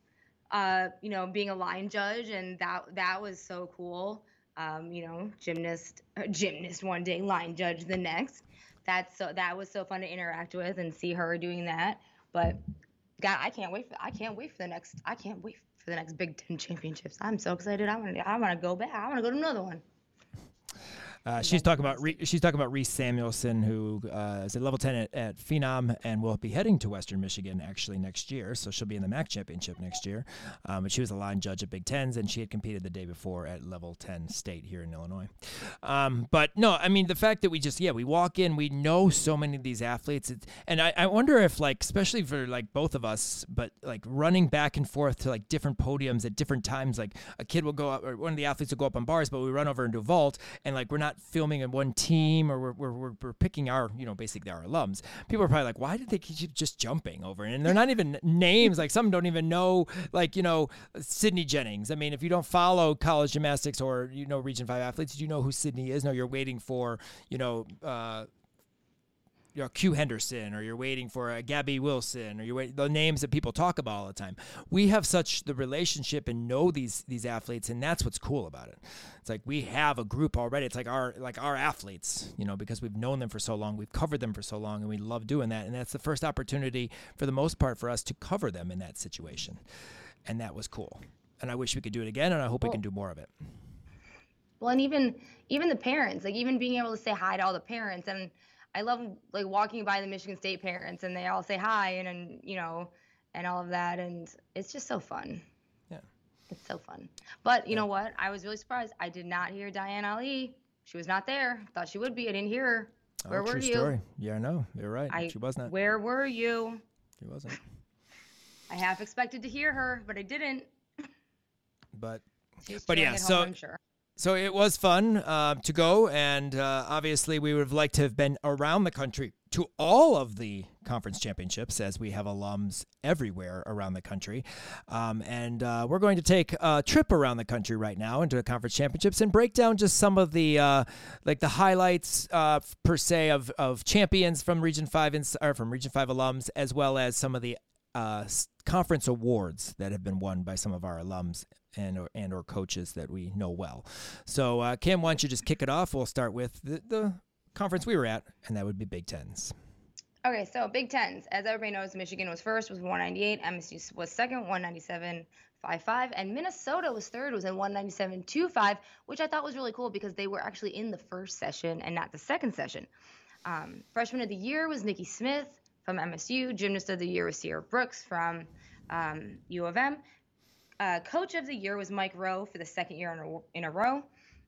Speaker 2: uh, you know being a line judge and that that was so cool. Um, you know gymnast uh, gymnast one day line judge the next that's so that was so fun to interact with and see her doing that. But God, I can't wait for I can't wait for the next I can't wait for the next Big Ten championships. I'm so excited. I want to I want to go back. I want to go to another one.
Speaker 1: Uh, she's talking about she's talking about Reese Samuelson, who uh, is at level ten at, at, Phenom, and will be heading to Western Michigan actually next year. So she'll be in the MAC championship next year. Um, but she was a line judge at Big Tens, and she had competed the day before at level ten state here in Illinois. Um, but no, I mean the fact that we just yeah we walk in, we know so many of these athletes, and I, I wonder if like especially for like both of us, but like running back and forth to like different podiums at different times, like a kid will go up or one of the athletes will go up on bars, but we run over into vault, and like we're not filming in one team or we're, we're, we're, picking our, you know, basically our alums, people are probably like, why did they keep just jumping over? And they're not even names. Like some don't even know, like, you know, Sydney Jennings. I mean, if you don't follow college gymnastics or, you know, Region 5 athletes, do you know who Sydney is? No, you're waiting for, you know, uh, you know, Q Henderson or you're waiting for a Gabby Wilson or you're waiting, the names that people talk about all the time. We have such the relationship and know these these athletes and that's what's cool about it. It's like we have a group already. It's like our like our athletes, you know, because we've known them for so long, we've covered them for so long and we love doing that and that's the first opportunity for the most part for us to cover them in that situation. And that was cool. And I wish we could do it again and I hope we can do more of it.
Speaker 2: Well, and even even the parents, like even being able to say hi to all the parents and I love like walking by the Michigan State parents and they all say hi and, and you know and all of that and it's just so fun.
Speaker 1: Yeah.
Speaker 2: It's so fun. But you yeah. know what? I was really surprised. I did not hear Diane Ali. She was not there. Thought she would be. I didn't hear her. Oh, where oh, were you? Story.
Speaker 1: Yeah, I know. you're right. I, she was not.
Speaker 2: Where were you?
Speaker 1: She wasn't.
Speaker 2: I half expected to hear her, but I didn't.
Speaker 1: But, but yeah, so home, sure so it was fun uh, to go, and uh, obviously we would have liked to have been around the country to all of the conference championships, as we have alums everywhere around the country. Um, and uh, we're going to take a trip around the country right now into the conference championships and break down just some of the uh, like the highlights uh, per se of, of champions from Region Five and or from Region Five alums, as well as some of the uh, conference awards that have been won by some of our alums and or, and or coaches that we know well. So, uh, Kim, why don't you just kick it off? We'll start with the, the conference we were at, and that would be Big Tens.
Speaker 2: Okay, so Big Tens. As everybody knows, Michigan was first with 198, MSU was second, 197.55, and Minnesota was third, was in 197.25, which I thought was really cool because they were actually in the first session and not the second session. Um, freshman of the year was Nikki Smith from MSU. Gymnast of the year was Sierra Brooks from um, U of M. Uh, coach of the year was Mike Rowe for the second year in a, in a row.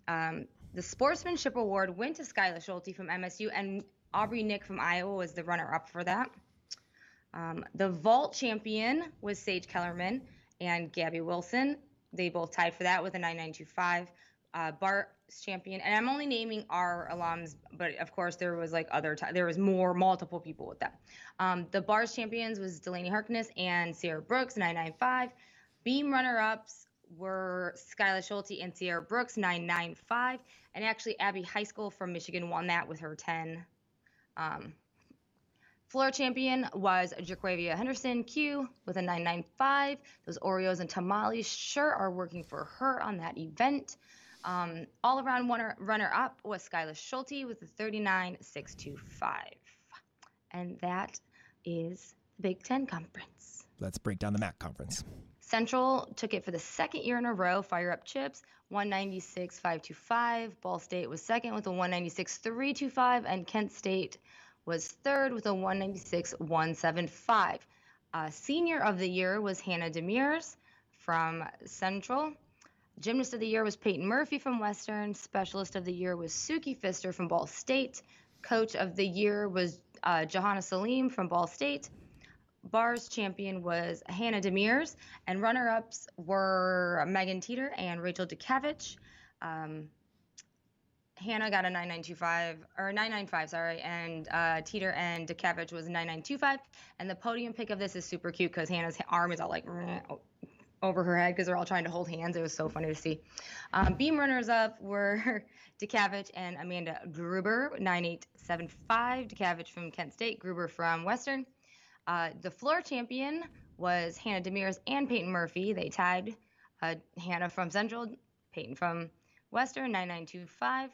Speaker 2: Um, the sportsmanship award went to Skylar Schulte from MSU, and Aubrey Nick from Iowa was the runner-up for that. Um, the vault champion was Sage Kellerman and Gabby Wilson. They both tied for that with a 9925. Uh, champion, and I'm only naming our alums, but of course there was like other t- there was more multiple people with that. Um, the bars champions was Delaney Harkness and Sierra Brooks 995. Beam runner-ups were Skylar Schulte and Sierra Brooks 995, and actually Abby Heiskell from Michigan won that with her 10 um, floor champion was Jaquavia Henderson Q with a 995. Those Oreos and tamales sure are working for her on that event. Um, all around runner up was Skylar Schulte with a 39625. And that is the Big Ten Conference.
Speaker 1: Let's break down the MAC Conference.
Speaker 2: Central took it for the second year in a row. Fire up chips, 196.525. Ball State was second with a 196.325, and Kent State was third with a 196.175. Uh, senior of the year was Hannah Demers from Central. Gymnast of the year was Peyton Murphy from Western. Specialist of the year was Suki Fister from Ball State. Coach of the year was uh, Johanna Salim from Ball State. Bars champion was Hannah Demers, and runner-ups were Megan Teeter and Rachel Dukavich. Um, Hannah got a 9925 or 995, sorry, and uh, Teeter and Dukavich was 9925. And the podium pick of this is super cute because Hannah's arm is all like over her head because they're all trying to hold hands. It was so funny to see. Um, beam runners up were Dukavich and Amanda Gruber, 9875. Dukavich from Kent State, Gruber from Western. Uh, the floor champion was Hannah Demers and Peyton Murphy. They tied uh, Hannah from Central, Peyton from Western, 9925.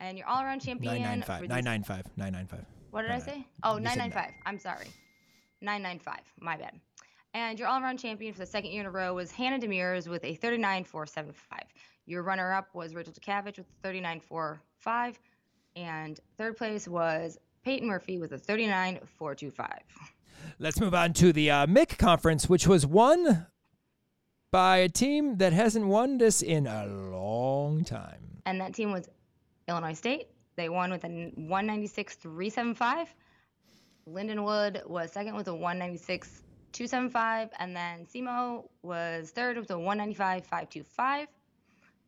Speaker 2: And your all around champion.
Speaker 1: 995. 995. 995.
Speaker 2: What did I say? Oh, 995. I'm sorry. 995. My bad. And your all around champion for the second year in a row was Hannah Demers with a 39475. Your runner up was Rachel Dukavich with 394.5. And third place was Peyton Murphy with a 39425.
Speaker 1: Let's move on to the uh, MIC conference, which was won by a team that hasn't won this in a long time.
Speaker 2: And that team was Illinois State. They won with a 196 375. Lindenwood was second with a 196 275. And then SEMO was third with a 195 525.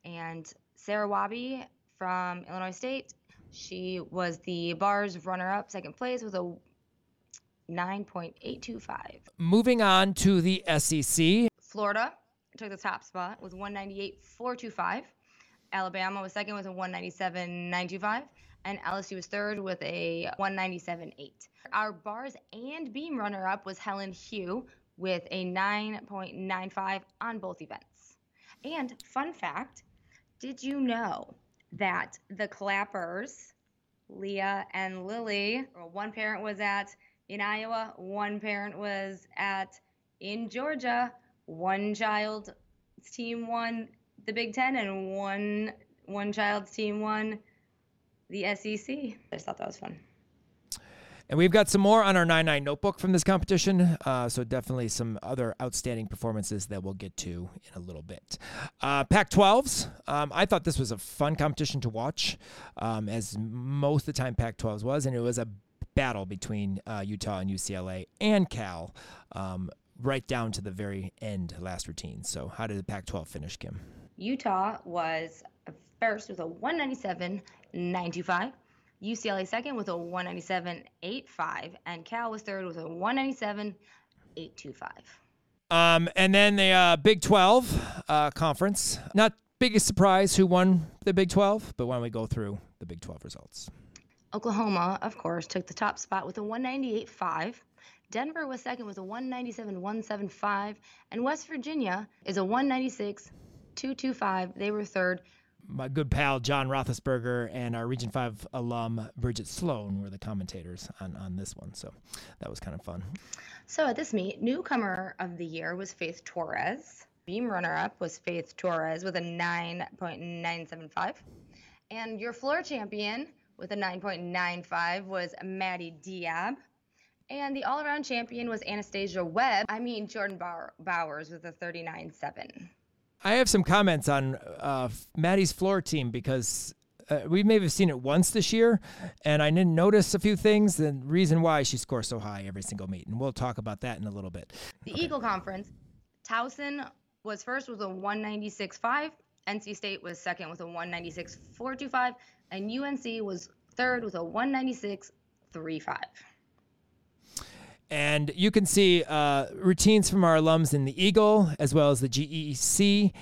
Speaker 2: And Sarah Wabi from Illinois State, she was the bars runner up, second place with a 9.825.
Speaker 1: Moving on to the SEC.
Speaker 2: Florida took the top spot with 198.425. Alabama was second with a 197.925. And LSU was third with a 197.8. Our bars and beam runner up was Helen Hu with a 9.95 on both events. And fun fact did you know that the clappers, Leah and Lily, one parent was at in Iowa, one parent was at in Georgia, one child's team won the Big Ten, and one one child's team won the SEC. I just thought that was fun.
Speaker 1: And we've got some more on our 9 9 notebook from this competition. Uh, so, definitely some other outstanding performances that we'll get to in a little bit. Uh, Pac 12s. Um, I thought this was a fun competition to watch, um, as most of the time Pac 12s was. And it was a battle between uh, Utah and UCLA and Cal, um, right down to the very end, last routine. So, how did the Pac 12 finish, Kim?
Speaker 2: Utah was first with a 197.925. UCLA second with a 197.85, and Cal was third with a 197.825.
Speaker 1: Um, and then the uh, Big 12 uh, conference. Not biggest surprise who won the Big 12, but why don't we go through the Big 12 results?
Speaker 2: Oklahoma, of course, took the top spot with a 198.5. Denver was second with a 197.175, and West Virginia is a 196.225. They were third
Speaker 1: my good pal John Roethlisberger and our Region 5 alum Bridget Sloan were the commentators on, on this one. So that was kind of fun.
Speaker 2: So at this meet, newcomer of the year was Faith Torres. Beam runner up was Faith Torres with a 9.975. And your floor champion with a 9.95 was Maddie Diab. And the all around champion was Anastasia Webb. I mean, Jordan Bowers with a 39.7.
Speaker 1: I have some comments on uh, Maddie's floor team because uh, we may have seen it once this year, and I didn't notice a few things. The reason why she scores so high every single meet, and we'll talk about that in a little bit.
Speaker 2: The okay. Eagle Conference, Towson was first with a 196.5. NC State was second with a 196.425, and UNC was third with a 196.35.
Speaker 1: And you can see uh, routines from our alums in the Eagle, as well as the GEC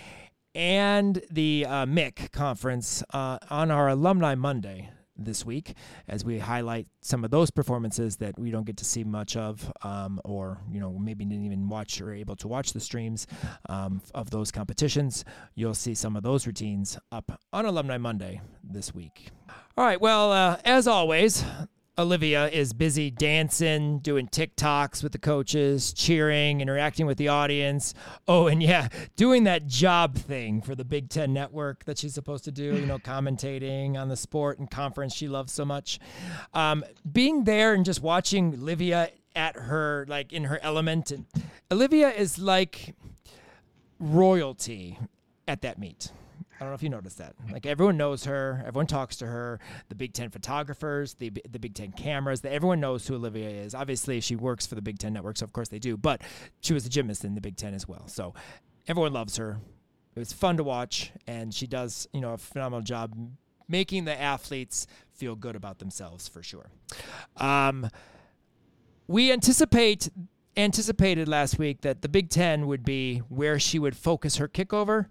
Speaker 1: and the uh, MIC conference uh, on our Alumni Monday this week as we highlight some of those performances that we don't get to see much of um, or you know maybe didn't even watch or able to watch the streams um, of those competitions. You'll see some of those routines up on alumni monday this week. All right. Well uh, as always Olivia is busy dancing, doing TikToks with the coaches, cheering, interacting with the audience. Oh, and yeah, doing that job thing for the Big Ten Network that she's supposed to do, you know, commentating on the sport and conference she loves so much. Um, being there and just watching Olivia at her, like in her element. And Olivia is like royalty at that meet. I don't know if you noticed that. Like everyone knows her, everyone talks to her. The Big Ten photographers, the the Big Ten cameras, everyone knows who Olivia is. Obviously, she works for the Big Ten network, so of course they do. But she was a gymnast in the Big Ten as well, so everyone loves her. It was fun to watch, and she does you know a phenomenal job making the athletes feel good about themselves for sure. Um, we anticipate anticipated last week that the Big Ten would be where she would focus her kickover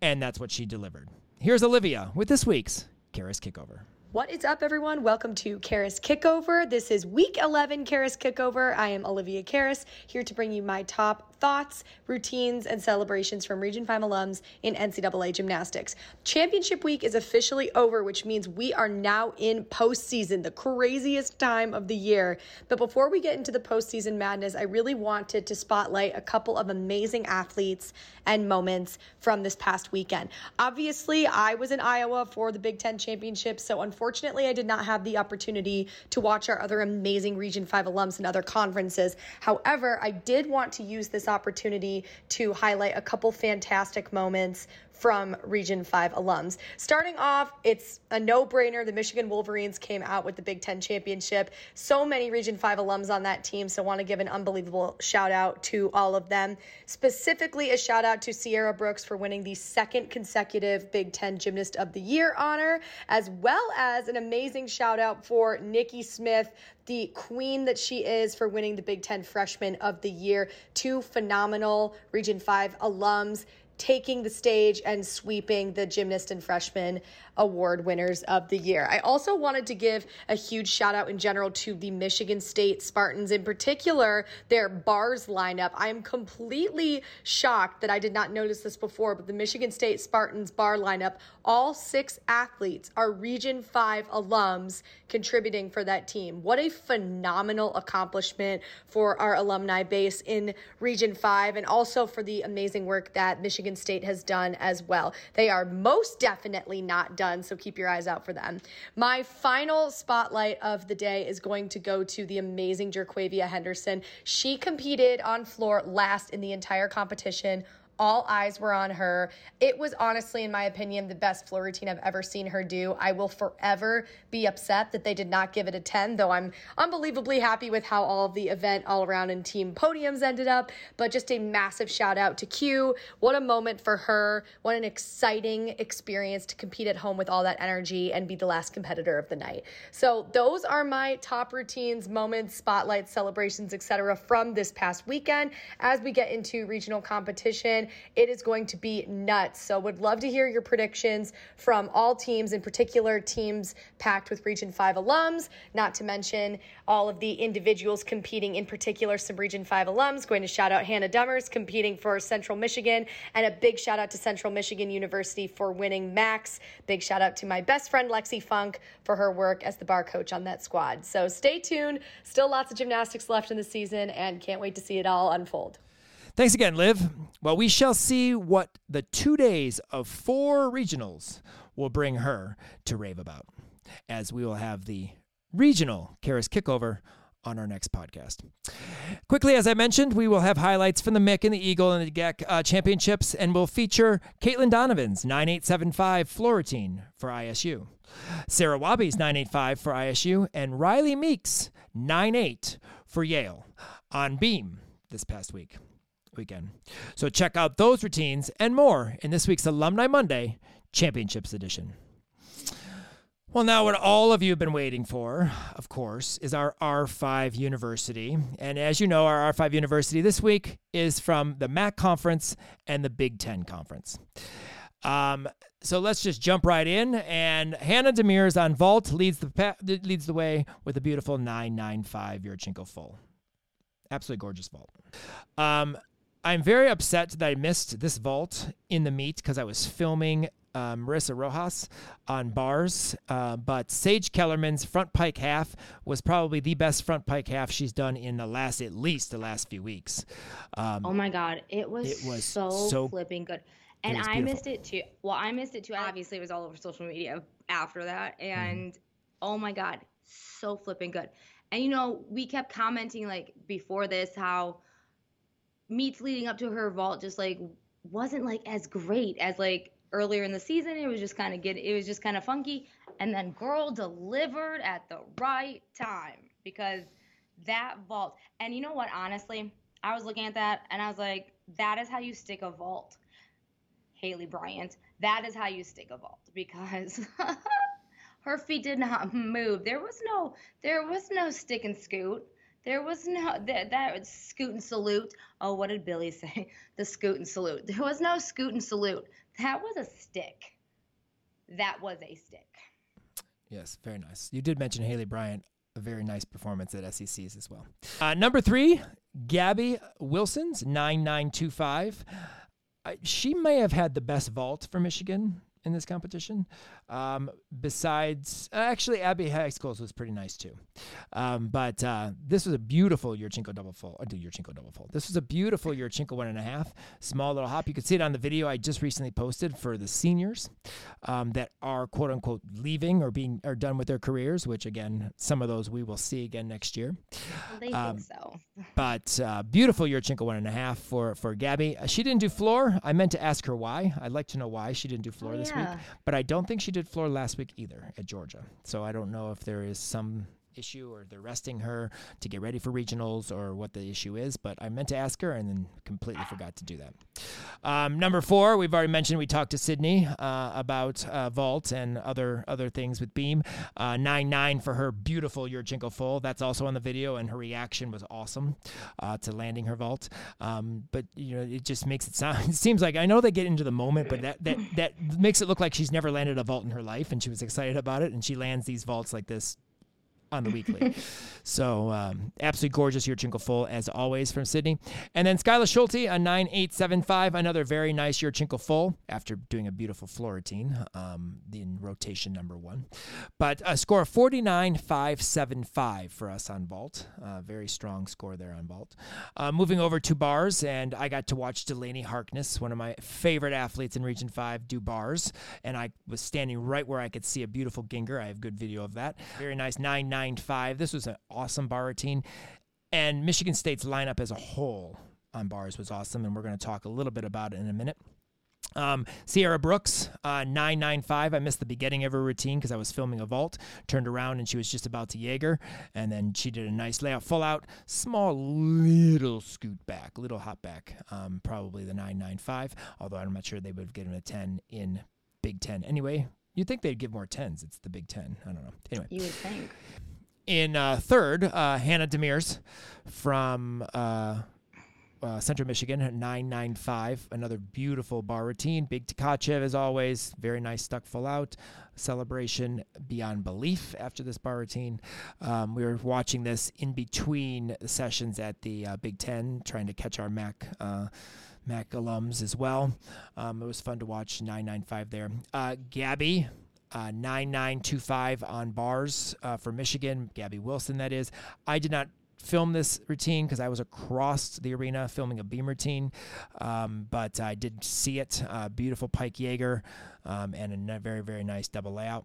Speaker 1: and that's what she delivered. Here's Olivia with this week's Karas Kickover.
Speaker 3: What is up, everyone? Welcome to Karas Kickover. This is week 11 Karas Kickover. I am Olivia Karas, here to bring you my top thoughts, routines, and celebrations from Region 5 alums in NCAA gymnastics. Championship week is officially over, which means we are now in postseason, the craziest time of the year. But before we get into the postseason madness, I really wanted to spotlight a couple of amazing athletes and moments from this past weekend. Obviously, I was in Iowa for the Big Ten Championship, so unfortunately, I did not have the opportunity to watch our other amazing Region 5 alums and other conferences. However, I did want to use this opportunity to highlight a couple fantastic moments from Region 5 alums. Starting off, it's a no brainer. The Michigan Wolverines came out with the Big Ten Championship. So many Region 5 alums on that team, so want to give an unbelievable shout out to all of them. Specifically, a shout out to Sierra Brooks for winning the second consecutive Big Ten Gymnast of the Year honor, as well as an amazing shout out for Nikki Smith, the queen that she is for winning the Big Ten Freshman of the Year. Two phenomenal Region 5 alums taking the stage and sweeping the gymnast and freshman award winners of the year. I also wanted to give a huge shout out in general to the Michigan State Spartans, in particular, their bars lineup. I am completely shocked that I did not notice this before, but the Michigan State Spartans bar lineup, all six athletes are Region 5 alums contributing for that team. What a phenomenal accomplishment for our alumni base in Region 5 and also for the amazing work that Michigan State has done as well. They are most definitely not done, so keep your eyes out for them. My final spotlight of the day is going to go to the amazing Jerquavia Henderson. She competed on floor last in the entire competition all eyes were on her. It was honestly, in my opinion, the best floor routine I've ever seen her do. I will forever be upset that they did not give it a 10, though I'm unbelievably happy with how all the event all around and team podiums ended up. But just a massive shout out to Q. What a moment for her. What an exciting experience to compete at home with all that energy and be the last competitor of the night. So those are my top routines, moments, spotlights, celebrations, etc. from this past weekend as we get into regional competition. It is going to be nuts. So, would love to hear your predictions from all teams, in particular teams packed with Region 5 alums, not to mention all of the individuals competing, in particular, some Region 5 alums. Going to shout out Hannah Demers competing for Central Michigan, and a big shout out to Central Michigan University for winning MACs. Big shout out to my best friend Lexi Funk for her work as the bar coach on that squad. So, stay tuned. Still lots of gymnastics left in the season, and can't wait to see it all unfold.
Speaker 1: Thanks again, Liv. Well, we shall see what the two days of four regionals will bring her to rave about, as we will have the regional Karas kickover on our next podcast. Quickly, as I mentioned, we will have highlights from the Mick and the Eagle and the GEC uh, championships, and we'll feature Caitlin Donovan's 9875 floor routine for ISU, Sarah Wabi's 985 for ISU, and Riley Meeks 98 for Yale on Beam this past week weekend. So check out those routines and more in this week's Alumni Monday Championships Edition. Well, now what all of you have been waiting for, of course, is our R5 University. And as you know, our R5 University this week is from the MAC Conference and the Big Ten Conference. Um, so let's just jump right in. And Hannah Demers on vault leads the leads the way with a beautiful 995 Yurchenko full. Absolutely gorgeous vault. Um, I'm very upset that I missed this vault in the meet because I was filming uh, Marissa Rojas on bars. Uh, but Sage Kellerman's front pike half was probably the best front pike half she's done in the last, at least the last few weeks.
Speaker 2: Um, oh my God. It was, it was so, so flipping good. And I missed it too. Well, I missed it too. Obviously, it was all over social media after that. Mm-hmm. And mm. oh my God, so flipping good. And you know, we kept commenting like before this how meets leading up to her vault just like wasn't like as great as like earlier in the season. It was just kind of get it was just kind of funky. And then girl delivered at the right time because that vault. And you know what? Honestly, I was looking at that and I was like, that is how you stick a vault. Haley Bryant, that is how you stick a vault because her feet did not move. There was no there was no stick and scoot. There was no that that scoot and salute. Oh, what did Billy say? The scoot and salute. There was no scoot and salute. That was a stick. That was a stick.
Speaker 1: Yes, very nice. You did mention Haley Bryant, a very nice performance at SECs as well. Uh, number three, Gabby Wilson's 9925. Uh, she may have had the best vault for Michigan in this competition. Um, besides, actually, Abby Heiskell's was pretty nice too. Um, but uh, this was a beautiful Yurchenko double full. I do Yurchenko double full. This was a beautiful Yurchenko one and a half. Small little hop. You could see it on the video I just recently posted for the seniors um, that are quote unquote leaving or being or done with their careers. Which again, some of those we will see again next year.
Speaker 2: Well, they um, think so.
Speaker 1: but uh, beautiful Yurchenko one and a half for for Gabby. Uh, she didn't do floor. I meant to ask her why. I'd like to know why she didn't do floor oh, this yeah. Week. But I don't think she did floor last week either at Georgia. So I don't know if there is some issue or they're resting her to get ready for regionals or what the issue is. But I meant to ask her and then completely forgot to do that. Um, number four, we've already mentioned we talked to Sydney uh, about uh, vault and other other things with Beam. Uh, nine nine for her beautiful Yurchenko full. That's also on the video, and her reaction was awesome uh, to landing her vault. Um, but you know, it just makes it sound. It seems like I know they get into the moment, but that that that makes it look like she's never landed a vault in her life, and she was excited about it, and she lands these vaults like this on the weekly. so um, absolutely gorgeous Yurchenko full as always from Sydney. And then Skyla Schulte a 9875, another very nice Yurchenko full after doing a beautiful floor routine um, in rotation number one. But a score of 49575 for us on vault. Uh, very strong score there on vault. Uh, moving over to bars, and I got to watch Delaney Harkness, one of my favorite athletes in Region 5, do bars. And I was standing right where I could see a beautiful Gienger. I have good video of that. Very nice 9 9.95. This was an awesome bar routine. And Michigan State's lineup as a whole on bars was awesome. And we're going to talk a little bit about it in a minute. Um, Sierra Brooks, uh, 995. I missed the beginning of her routine because I was filming a vault. Turned around and she was just about to Jaeger. And then she did a nice layout, full out, small little scoot back, little hop back, um, probably the 995. Although I'm not sure they would have given a 10 in Big Ten. Anyway, You'd think they'd give more tens. It's the Big Ten. I don't know. Anyway,
Speaker 2: you would think.
Speaker 1: In uh, third, uh, Hannah Demers from uh, uh, Central Michigan, 995. Another beautiful bar routine. Big Tkachev, as always. Very nice, stuck full out. Celebration beyond belief after this bar routine. Um, we were watching this in between sessions at the uh, Big Ten, trying to catch our MAC. Uh, MAC alums as well. Um, it was fun to watch 995 there. Gabby, uh, 9925 on bars uh, for Michigan. Gabby Wilson, that is. I did not film this routine because I was across the arena filming a beam routine, um, but I did see it. Uh, beautiful Pike Jaeger um, and a very, very nice double layout.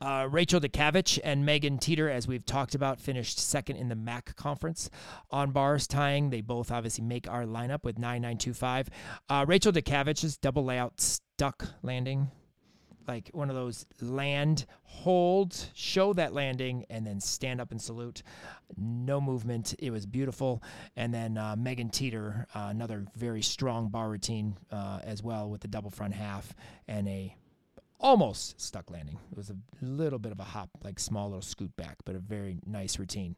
Speaker 1: Uh, Rachel Dukavich and Megan Teeter, as we've talked about, finished second in the MAC conference on bars tying. They both obviously make our lineup with 9925. Uh, Rachel Dukavich's double layout stuck landing like one of those land, hold, show that landing, and then stand up and salute. No movement. It was beautiful. And then uh, Megan Teeter, uh, another very strong bar routine uh, as well with the double front half and a almost stuck landing. It was a little bit of a hop, like small little scoot back, but a very nice routine.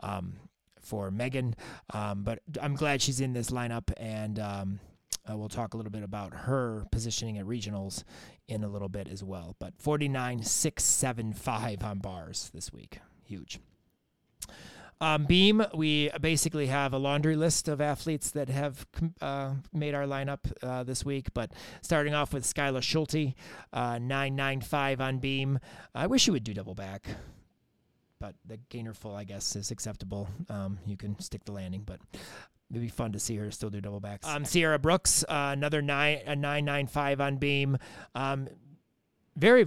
Speaker 1: Um, for Megan, um, but I'm glad she's in this lineup, and um, uh, we'll talk a little bit about her positioning at regionals in a little bit as well. But 49.675 on bars this week. Huge. Um, Beam, we basically have a laundry list of athletes that have uh, made our lineup uh, this week. But starting off with Skylar Schulte, uh, 995 on Beam. I wish you would do double back, but the gainer full, I guess, is acceptable. Um, you can stick the landing, but It'd be fun to see her still do double backs. Um, Sierra Brooks, uh, another nine a nine nine five on beam. Um, very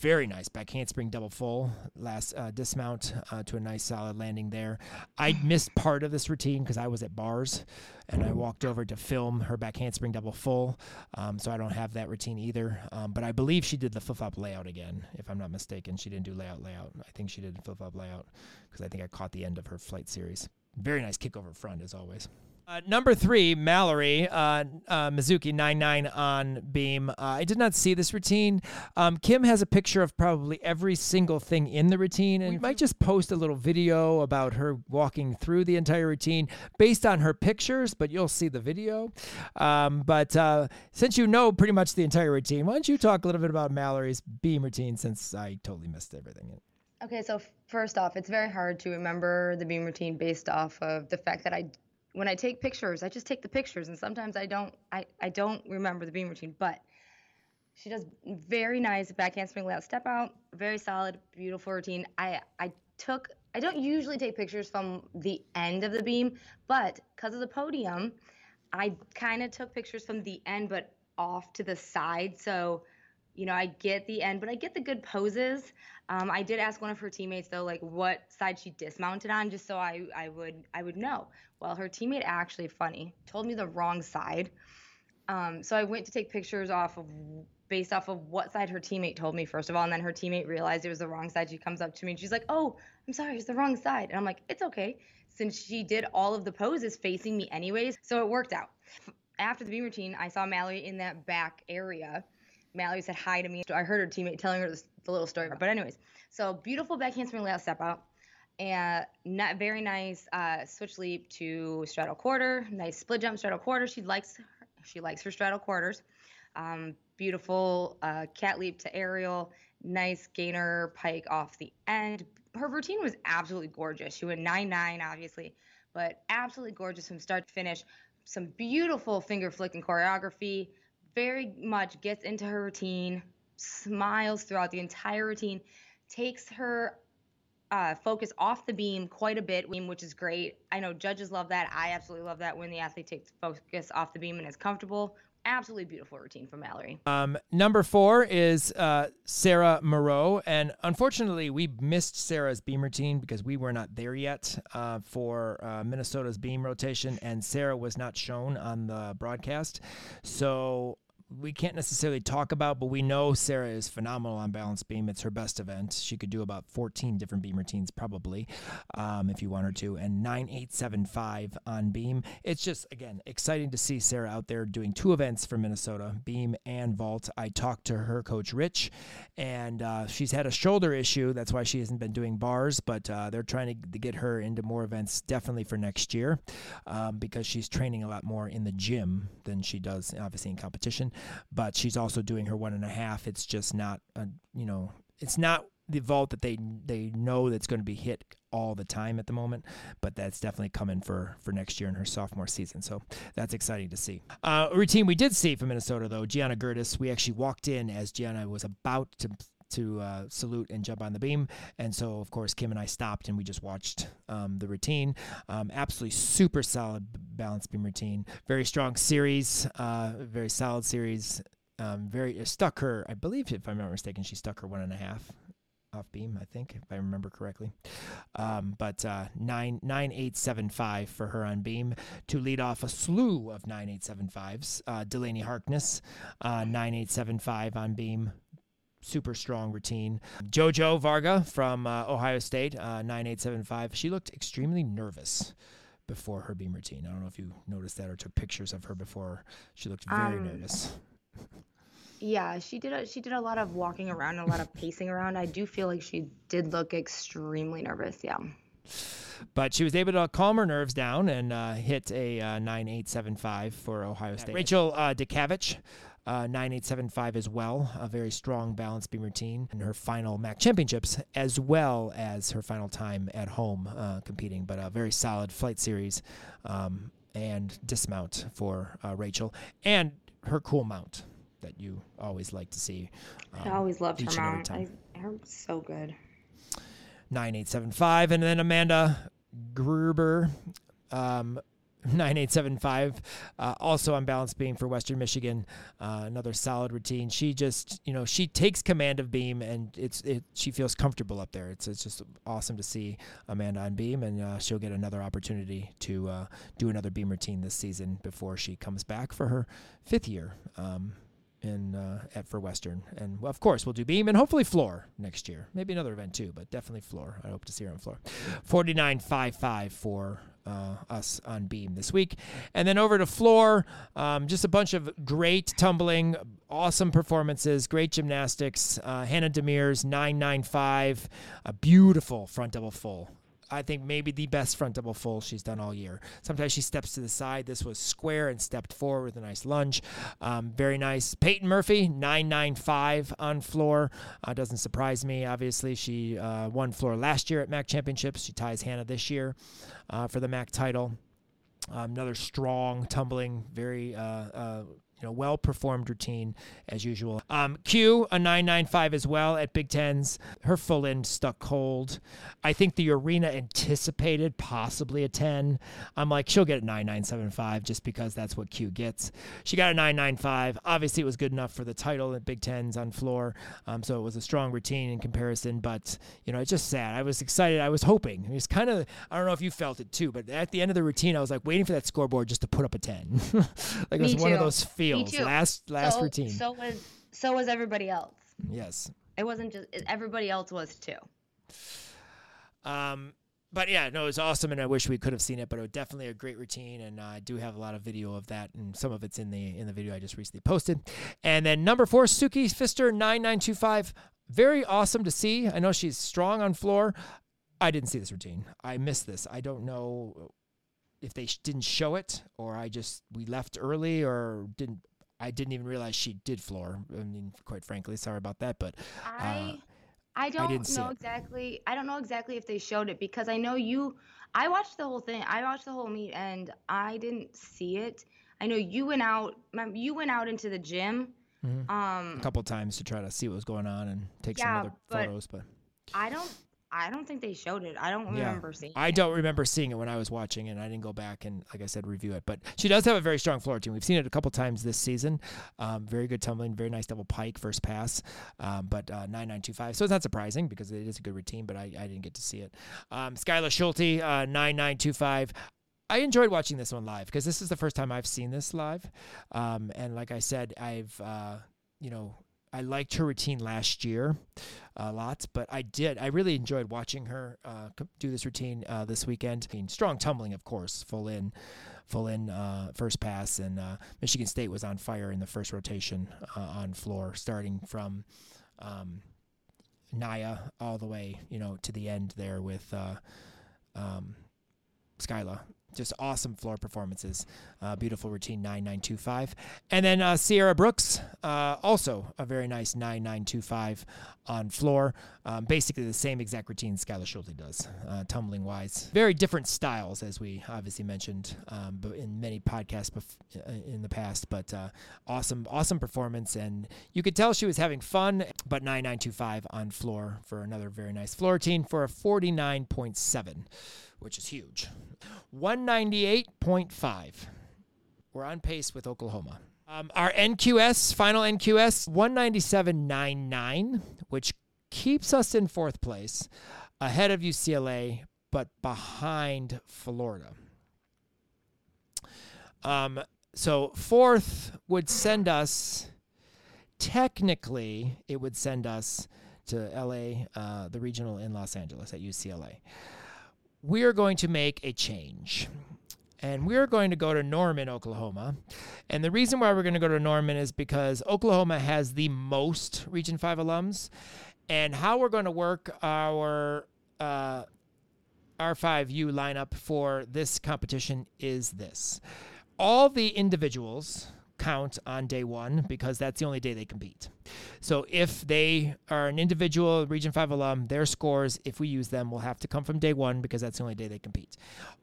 Speaker 1: very nice back handspring double full last uh, dismount uh, to a nice solid landing there. I missed part of this routine because I was at bars and I walked over to film her back handspring double full, um, so I don't have that routine either. Um, but I believe she did the flip flop layout again, if I'm not mistaken. She didn't do layout layout. I think she did flip flop layout because I think I caught the end of her flight series. Very nice kickover front as always. Uh, number three, Mallory uh, uh, Mizuki nine nine on beam. Uh, I did not see this routine. Um, Kim has a picture of probably every single thing in the routine, and we might just post a little video about her walking through the entire routine based on her pictures. But you'll see the video. Um, but uh, since you know pretty much the entire routine, why don't you talk a little bit about Mallory's beam routine? Since I totally missed everything.
Speaker 2: Okay, so first off, it's very hard to remember the beam routine based off of the fact that I when I take pictures, I just take the pictures, and sometimes I don't I, I don't remember the beam routine, but she does very nice back handspring layout step out, very solid, beautiful routine. I I took I don't usually take pictures from the end of the beam, but because of the podium, I kind of took pictures from the end, but off to the side. So, you know, I get the end, but I get the good poses. Um, I did ask one of her teammates though, like what side she dismounted on, just so I, I would I would know. Well, her teammate actually funny told me the wrong side. Um, so I went to take pictures off of based off of what side her teammate told me first of all, and then her teammate realized it was the wrong side. She comes up to me and she's like, "Oh, I'm sorry, it's the wrong side." And I'm like, "It's okay." Since she did all of the poses facing me anyways, so it worked out. After the beam routine, I saw Mallory in that back area Mallory said hi to me. I heard her teammate telling her this, the little story. But anyways, so beautiful back handspring layout step out. And not very nice uh, switch leap to straddle quarter. Nice split jump straddle quarter. She likes she likes her straddle quarters. Um, beautiful uh, cat leap to aerial. Nice gainer pike off the end. Her routine was absolutely gorgeous. She went 9-9, obviously, but absolutely gorgeous from start to finish. Some beautiful finger flicking choreography very much gets into her routine, smiles throughout the entire routine, takes her uh, focus off the beam quite a bit, which is great. I know judges love that. I absolutely love that when the athlete takes focus off the beam and is comfortable. Absolutely beautiful routine from Mallory.
Speaker 1: Um, number four is uh, Sarah Moreau. And unfortunately, we missed Sarah's beam routine because we were not there yet uh, for uh, Minnesota's beam rotation, and Sarah was not shown on the broadcast. So we can't necessarily talk about, but we know Sarah is phenomenal on balance beam. It's her best event. She could do about 14 different beam routines probably um, if you want her to. And 9875 on beam. It's just, again, exciting to see Sarah out there doing two events for Minnesota, beam and vault. I talked to her coach, Rich, and uh, she's had a shoulder issue. That's why she hasn't been doing bars, but uh, they're trying to get her into more events definitely for next year um, because she's training a lot more in the gym than she does, obviously, in competition but she's also doing her one and a half. It's just not a, you know, it's not the vault that they they know that's going to be hit all the time at the moment, but that's definitely coming for for next year in her sophomore season. So that's exciting to see. Uh, a routine we did see from Minnesota though, Gianna Gertis. We actually walked in as Gianna was about to to uh, salute and jump on the beam. And so, of course, Kim and I stopped and we just watched um, the routine. Um, absolutely super solid balance beam routine. Very strong series, uh, very solid series. Um, very stuck her, I believe, if I'm not mistaken, she stuck her one and a half off beam, I think, if I remember correctly. Um, but uh, nine nine eight seven five for her on beam to lead off a slew of nine eight seven fives. Uh, Delaney Harkness, uh, nine eight seven five on beam super strong routine. Jojo Varga from uh, Ohio State, uh, 9875. She looked extremely nervous before her beam routine. I don't know if you noticed that or took pictures of her before. She looked very um, nervous.
Speaker 2: Yeah, she did. A, she did a lot of walking around, and a lot of pacing around. I do feel like she did look extremely nervous. Yeah.
Speaker 1: But she was able to calm her nerves down and uh, hit a uh, 9875 for Ohio State. Rachel uh, Dukavich uh, 9875 as well, a very strong balance beam routine in her final MAC championships, as well as her final time at home uh, competing. But a very solid flight series um, and dismount for uh, Rachel, and her cool mount that you always like to see.
Speaker 2: Um, I always loved her mount. I, her so good.
Speaker 1: 9875, and then Amanda Gruber. Um, 9875 uh, also on balance beam for western michigan uh, another solid routine she just you know she takes command of beam and it's it she feels comfortable up there it's, it's just awesome to see amanda on beam and uh, she'll get another opportunity to uh, do another beam routine this season before she comes back for her fifth year um, in uh, at for Western, and of course we'll do beam and hopefully floor next year. Maybe another event too, but definitely floor. I hope to see her on floor. Forty nine five five for uh, us on beam this week. And then over to floor, um, just a bunch of great tumbling, awesome performances, great gymnastics. Uh, Hannah Demers, 995, a beautiful front double full. I think maybe the best front double full she's done all year. Sometimes she steps to the side. This was square and stepped forward with a nice lunge. Um, very nice. Peyton Murphy, 995 on floor. Uh, doesn't surprise me. Obviously, she uh, won floor last year at MAC Championships. She ties Hannah this year uh, for the MAC title. Um, another strong, tumbling, very uh, uh, you know, well performed routine as usual. Um, Q a 995 as well at Big Tens. Her full end stuck cold. I think the arena anticipated possibly a 10. I'm like, she'll get a 9975 just because that's what Q gets. She got a 995. Obviously, it was good enough for the title at Big Tens on floor. Um, so it was a strong routine in comparison. But you know, it's just sad. I was excited. I was hoping. It was kind of. I don't know if you felt it too, but at the end of the routine, I was like waiting for that scoreboard just to put up a 10. like it was one of those feels Last last
Speaker 2: so,
Speaker 1: routine.
Speaker 2: So was so was everybody else.
Speaker 1: Yes.
Speaker 2: It wasn't just everybody else was too.
Speaker 1: Um but yeah, no, it was awesome, and I wish we could have seen it. But it was definitely a great routine, and uh, I do have a lot of video of that, and some of it's in the in the video I just recently posted. And then number four, Suki Fister nine nine two five, very awesome to see. I know she's strong on floor. I didn't see this routine. I missed this. I don't know if they didn't show it or I just we left early or didn't I didn't even realize she did floor. I mean, quite frankly, sorry about that, but
Speaker 2: uh, I I don't I know exactly. I don't know exactly if they showed it because I know you. I watched the whole thing. I watched the whole meet and I didn't see it. I know you went out. You went out into the gym.
Speaker 1: Mm-hmm. Um, a couple times to try to see what was going on and take yeah, some other photos, but
Speaker 2: I don't I don't think they showed it. I don't yeah. remember seeing. It.
Speaker 1: I don't remember seeing it when I was watching, and I didn't go back and, like I said, review it. But she does have a very strong floor team. We've seen it a couple times this season. Um, very good tumbling, very nice double pike first pass, um, but uh, nine nine two five. So it's not surprising because it is a good routine, but I, I didn't get to see it. Um, Skylar Schulte uh, nine nine two five. I enjoyed watching this one live because this is the first time I've seen this live. Um, and like I said, I've, uh, you know, I liked her routine last year a lot, but I did. I really enjoyed watching her uh, do this routine uh, this weekend. I mean, strong tumbling, of course, full in, full in uh, first pass, and uh, Michigan State was on fire in the first rotation uh, on floor, starting from um, Naya all the way, you know, to the end there with uh, um, Skyla just awesome floor performances. Uh, beautiful routine 9925. And then uh, Sierra Brooks, uh, also a very nice 9925 on floor. Um, basically the same exact routine Skylar Schulte does, uh, tumbling wise. Very different styles, as we obviously mentioned um, in many podcasts bef- uh, in the past. But uh, awesome, awesome performance. And you could tell she was having fun, but 9925 on floor for another very nice floor routine for a 49.7 which is huge. 198.5. We're on pace with Oklahoma. Um, our NQS, final NQS, 197.99, which keeps us in fourth place, ahead of UCLA, but behind Florida. Um, so fourth would send us, technically, it would send us to LA, uh, the regional in Los Angeles at UCLA we are going to make a change. And we're going to go to Norman, Oklahoma. And the reason why we're going to go to Norman is because Oklahoma has the most Region 5 alums. And how we're going to work our uh, R5U lineup for this competition is this all the individuals count on day one because that's the only day they compete. So if they are an individual Region 5 alum, their scores, if we use them, will have to come from day one because that's the only day they compete.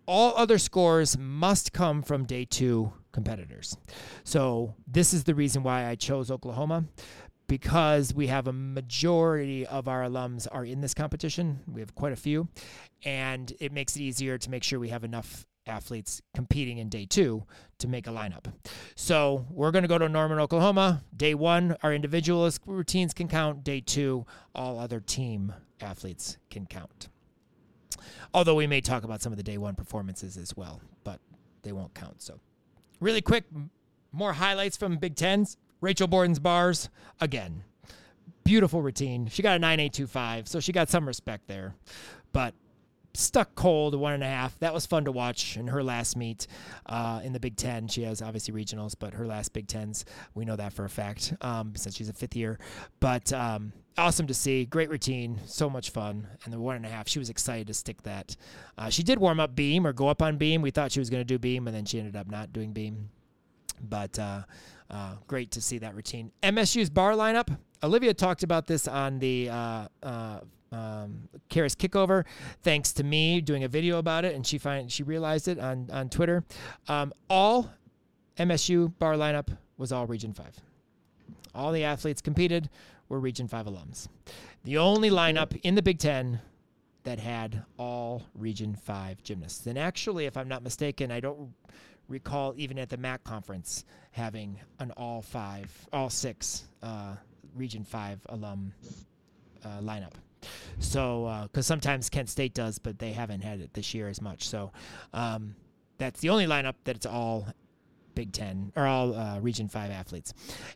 Speaker 1: All other scores must come from day two competitors. So this is the reason why I chose Oklahoma because we have a majority of our alums are in this competition. We have quite a few, and it makes it easier to make sure we have enough athletes competing in day two to make a lineup. So we're going to go to Norman, Oklahoma. Day one, our individualist routines can count. Day two, all other team athletes can count. Although we may talk about some of the day one performances as well, but they won't count. So, really quick, more highlights from Big Tens. Rachel Borden's bars again. Beautiful routine. She got a 9825, so she got some respect there. But stuck cold one and a half. That was fun to watch in her last meet uh, in the Big Ten. She has obviously regionals, but her last Big Tens, we know that for a fact um, since she's a fifth year. But um, awesome to see. Great routine. So much fun. And the one and a half, she was excited to stick that. Uh, she did warm up beam or go up on beam. We thought she was going to do beam, and then she ended up not doing beam. But uh, uh, great to see that routine. MSU's bar lineup. Olivia talked about this on the uh, uh, um, Karis kickover, thanks to me doing a video about it, and she find she realized it on on Twitter. Um, all MSU bar lineup was all Region Five. All the athletes competed were Region Five alums. The only lineup in the Big Ten that had all Region Five gymnasts. And actually, if I'm not mistaken, I don't recall even at the MAC conference having an all five, all six uh, Region Five alum uh, lineup. So, because uh, sometimes Kent State does, but they haven't had it this year as much. So, um, that's the only lineup that it's all Big Ten or all uh, Region Five athletes.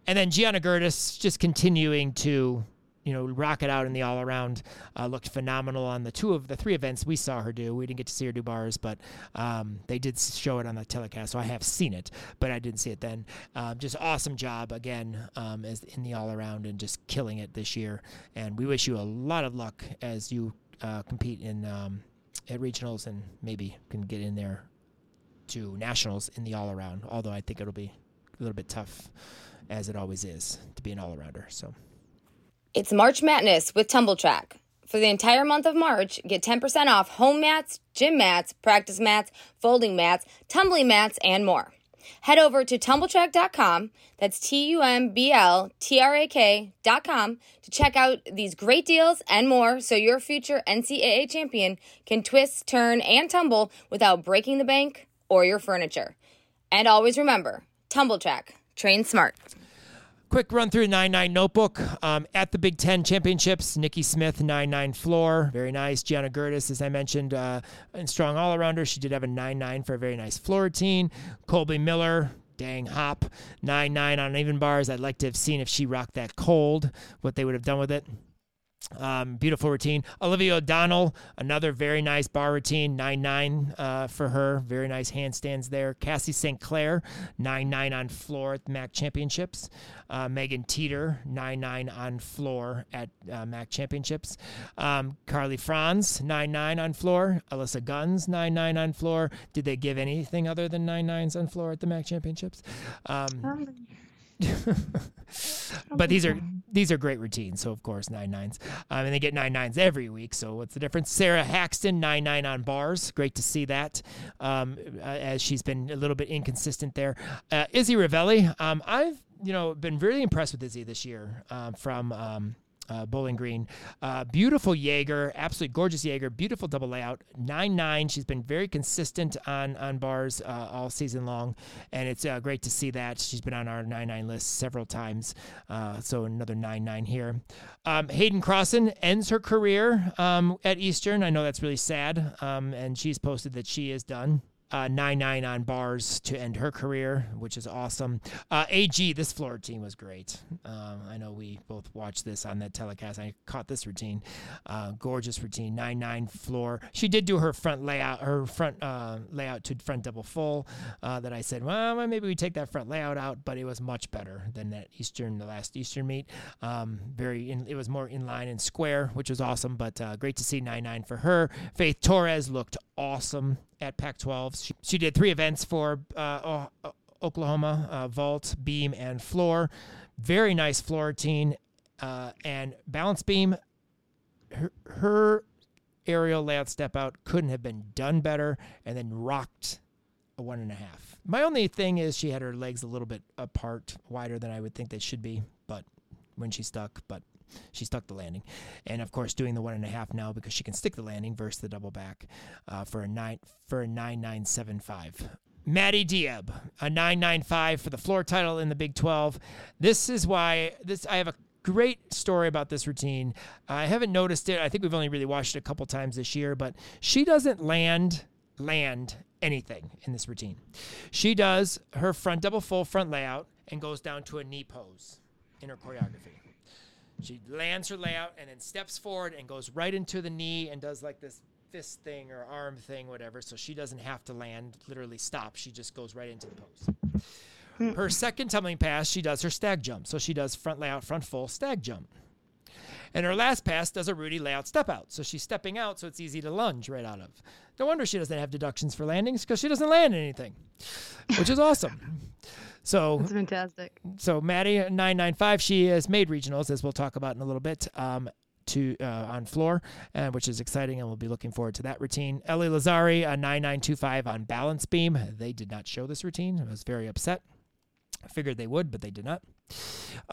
Speaker 1: And then Gianna Gertis just continuing to you know, rock it out in the all around. Uh, looked phenomenal on the two of the three events we saw her do. We didn't get to see her do bars, but um, they did show it on the telecast, so I have seen it, but I didn't see it then. Um, just awesome job again um, as in the all around and just killing it this year. And we wish you a lot of luck as you uh, compete in um, at regionals and maybe can get in there to nationals in the all around. Although I think it'll be a little bit tough, as it always is, to be an all arounder. So.
Speaker 2: It's March Madness with Tumbl Trak. For the entire month of March, get 10% off home mats, gym mats, practice mats, folding mats, tumbling mats, and more. Head over to tumbltrak.com, that's T U M B L T R A K.com, to check out these great deals and more so your future NCAA champion can twist, turn, and tumble without breaking the bank or your furniture. And always remember Tumbl Trak, train smart.
Speaker 1: Quick run through 9 9 notebook. Um, at the Big Ten Championships, Nikki Smith, 9 9 floor. Very nice. Gianna Gertis, as I mentioned, uh, and strong all arounder. She did have a 9 9 for a very nice floor routine. Colby Miller, dang hop, 9 9 on even bars. I'd like to have seen if she rocked that cold, what they would have done with it. Um, beautiful routine. Olivia O'Donnell, another very nice bar routine, 9 9 uh, for her. Very nice handstands there. Cassie St. Clair, 9 9 on floor at the MAC Championships. Uh, Megan Teeter, 9 9 on floor at uh, MAC Championships. Um, Carly Franz, 9 9 on floor. Alyssa Guns, 9 9 on floor. Did they give anything other than 9 9s on floor at the MAC Championships? Um, but these are these are great routines. So of course nine nines, um, and they get nine nines every week. So what's the difference? Sarah Haxton nine nine on bars. Great to see that, um, uh, as she's been a little bit inconsistent there. Uh, Izzy Ravelli, um, I've you know been really impressed with Izzy this year um, from. Uh, Bowling Green. Uh, beautiful Jaeger, absolutely gorgeous Jaeger, beautiful double layout. 9 9. She's been very consistent on, on bars uh, all season long, and it's uh, great to see that. She's been on our 9 9 list several times, uh, so another 9 9 here. Um, Hayden Crossan ends her career um, at Eastern. I know that's really sad, um, and she's posted that she is done uh, 9 9 on bars to end her career, which is awesome. Uh, AG, this floor routine was great. Um, I know we both watched this on that telecast. I caught this routine. Uh, gorgeous routine, 9 9 floor. She did do her front layout, her front uh, layout to front double full uh, that I said, well, maybe we take that front layout out, but it was much better than that Eastern, the last Eastern meet. Um, very, in, it was more in line and square, which was awesome, but uh, great to see 9 9 for her. Faith Torres looked awesome at Pac 12. She, she, did three events for uh, Oklahoma uh, vault, beam, and floor. Very nice floor routine uh, and balance beam. Her, her aerial layout step out couldn't have been done better and then rocked a one and a half. My only thing is she had her legs a little bit apart, wider than I would think they should be, but when she stuck, but she stuck the landing. And of course, doing the one and a half now because she can stick the landing versus the double back uh, for a nine for a nine nine seven five. Maddie Diab, a 995 for the floor title in the Big 12. This is why this I have a great story about this routine. I haven't noticed it. I think we've only really watched it a couple times this year, but she doesn't land land anything in this routine. She does her front double full front layout and goes down to a knee pose in her choreography. She lands her layout and then steps forward and goes right into the knee and does like this fist thing or arm thing, whatever. So she doesn't have to land, literally stop. She just goes right into the pose. Hmm. Her second tumbling pass, she does her stag jump. So she does front layout, front full stag jump. And her last pass does a Rudy layout step out. So she's stepping out, so it's easy to lunge right out of. No wonder she doesn't have deductions for landings because she doesn't land anything, which is awesome. So
Speaker 2: that's fantastic.
Speaker 1: So Maddie nine nine five, she has made regionals, as we'll talk about in a little bit. Um, to uh, on floor, uh, which is exciting, and we'll be looking forward to that routine. Ellie Lazzari, a 9925 on balance beam. They did not show this routine. I was very upset. I figured they would, but they did not.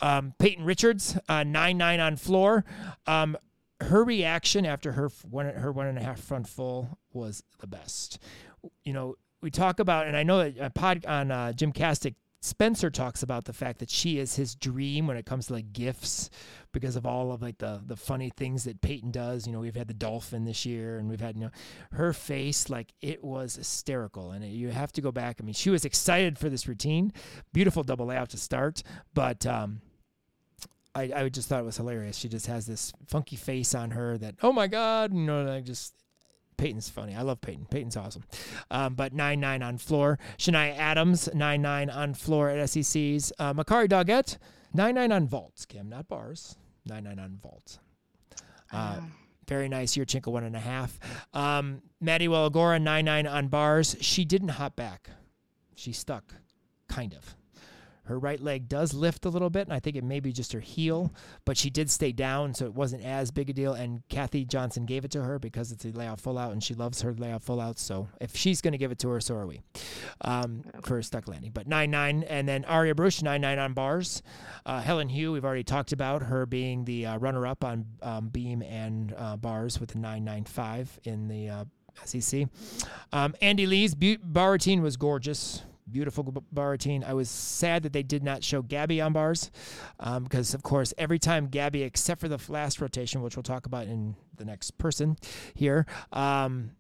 Speaker 1: Um, Peyton Richards, uh, 9 9 on floor. Um, her reaction after her one, her one and a half front full was the best. You know, we talk about, and I know that uh, pod on uh, GymCastic Spencer talks about the fact that she is his dream when it comes to like gifts because of all of like the the funny things that Peyton does. You know, we've had the dolphin this year and we've had you know her face like it was hysterical and it, you have to go back. I mean, she was excited for this routine. Beautiful double layout to start, but um I, I just thought it was hilarious. She just has this funky face on her that, oh my God, you know, I just, Peyton's funny. I love Peyton. Peyton's awesome. Um, but 9 9 on floor. Shania Adams, 9 9 on floor at SECs. Uh, Makarri Doggette, 9 9 on vaults, Kim, not bars. 9 9 on vaults. Uh, very nice. Yurchenko, one and a half. Um, Maddie Wellagora, 9 9 on bars. She didn't hop back. She stuck, kind of. Her right leg does lift a little bit, and I think it may be just her heel, but she did stay down, so it wasn't as big a deal. And Kathy Johnson gave it to her because it's a layout full out, and she loves her layout full out. So if she's going to give it to her, so are we um, for a stuck landing. But 9 9, and then Aria Bruce, 9 9 on bars. Uh, Helen Hu, we've already talked about her being the uh, runner up on um, beam and uh, bars with a 995 in the uh, SEC. Um, Andi Li's bar routine was gorgeous beautiful bar routine. I was sad that they did not show Gabby on bars because, um, of course, every time Gabby, except for the last rotation, which we'll talk about in the next person here, um,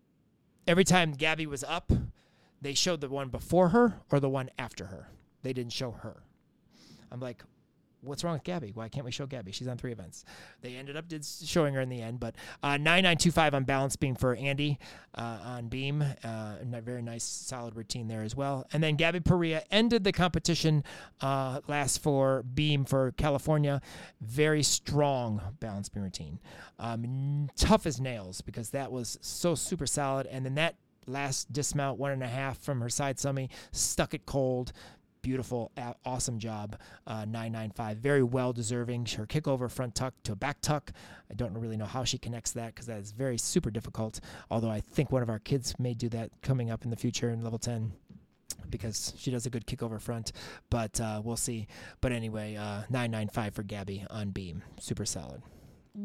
Speaker 1: every time Gabby was up, they showed the one before her or the one after her. They didn't show her. I'm like, what's wrong with Gabby? Why can't we show Gabby? She's on three events. They ended up did showing her in the end, but uh, 9925 on balance beam for Andi uh, on beam. Uh, very nice, solid routine there as well. And then Gabby Perea ended the competition uh, last for beam for California. Very strong balance beam routine. Um, tough as nails because that was so super solid. And then that last dismount, one and a half from her side summy, stuck it cold beautiful, awesome job. Uh, 995, very well deserving. Her kickover front tuck to a back tuck. I don't really know how she connects that because that is very super difficult. Although I think one of our kids may do that coming up in the future in level 10 because she does a good kickover front, but uh, we'll see. But anyway, uh, 995 for Gabby on beam. Super solid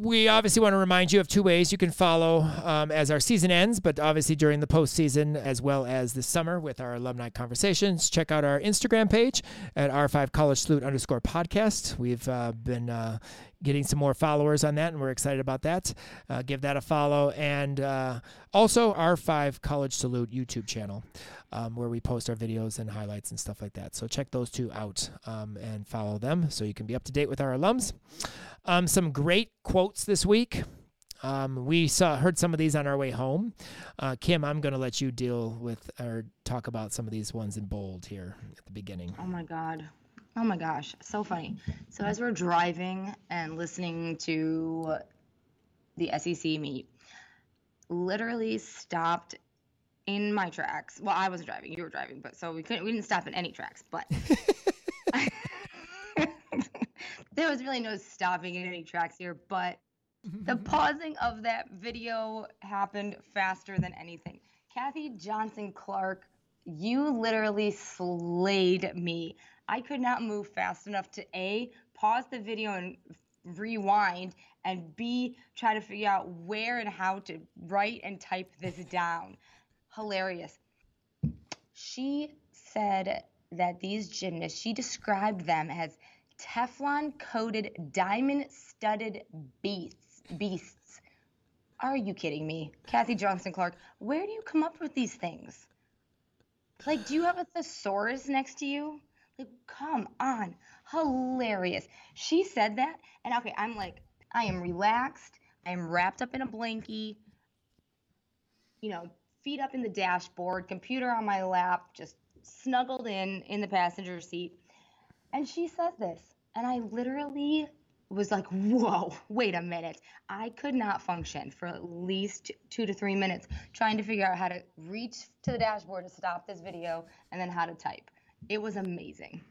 Speaker 1: we obviously want to remind you of two ways you can follow um, as our season ends, but obviously during the postseason as well as this summer with our alumni conversations. Check out our Instagram page at R5 College Salute underscore podcast. We've uh, been uh, getting some more followers on that, and we're excited about that. Uh, give that a follow. And uh, also our Five College Salute YouTube channel. Um, where we post our videos and highlights and stuff like that. So check those two out um, and follow them so you can be up to date with our alums. Um, some great quotes this week. Um, we saw heard some of these on our way home. Uh, Kim, I'm going to let you deal with or talk about some of these ones in bold here at the beginning.
Speaker 2: Oh my God. Oh my gosh, so funny. So as we're driving and listening to the SEC meet, literally stopped in my tracks. Well, I wasn't driving, you were driving, but so we couldn't we didn't stop in any tracks, but there was really no stopping in any tracks here, but the mm-hmm. pausing of that video happened faster than anything. Kathy Johnson Clarke, you literally slayed me. I could not move fast enough to A, pause the video and rewind, and B, try to figure out where and how to write and type this down. Hilarious. She said that these gymnasts, she described them as Teflon coated, diamond studded beasts. Beasts. Are you kidding me? Kathy Johnson Clarke, where do you come up with these things? Like, do you have a thesaurus next to you? Come on. Hilarious. She said that, and okay, I'm like, I am relaxed. I am wrapped up in a blankie, you know, feet up in the dashboard, computer on my lap, just snuggled in in the passenger seat. And she says this, and I literally was like, whoa, wait a minute. I could not function for at least two to three minutes trying to figure out how to reach to the dashboard to stop this video and then how to type. It was amazing.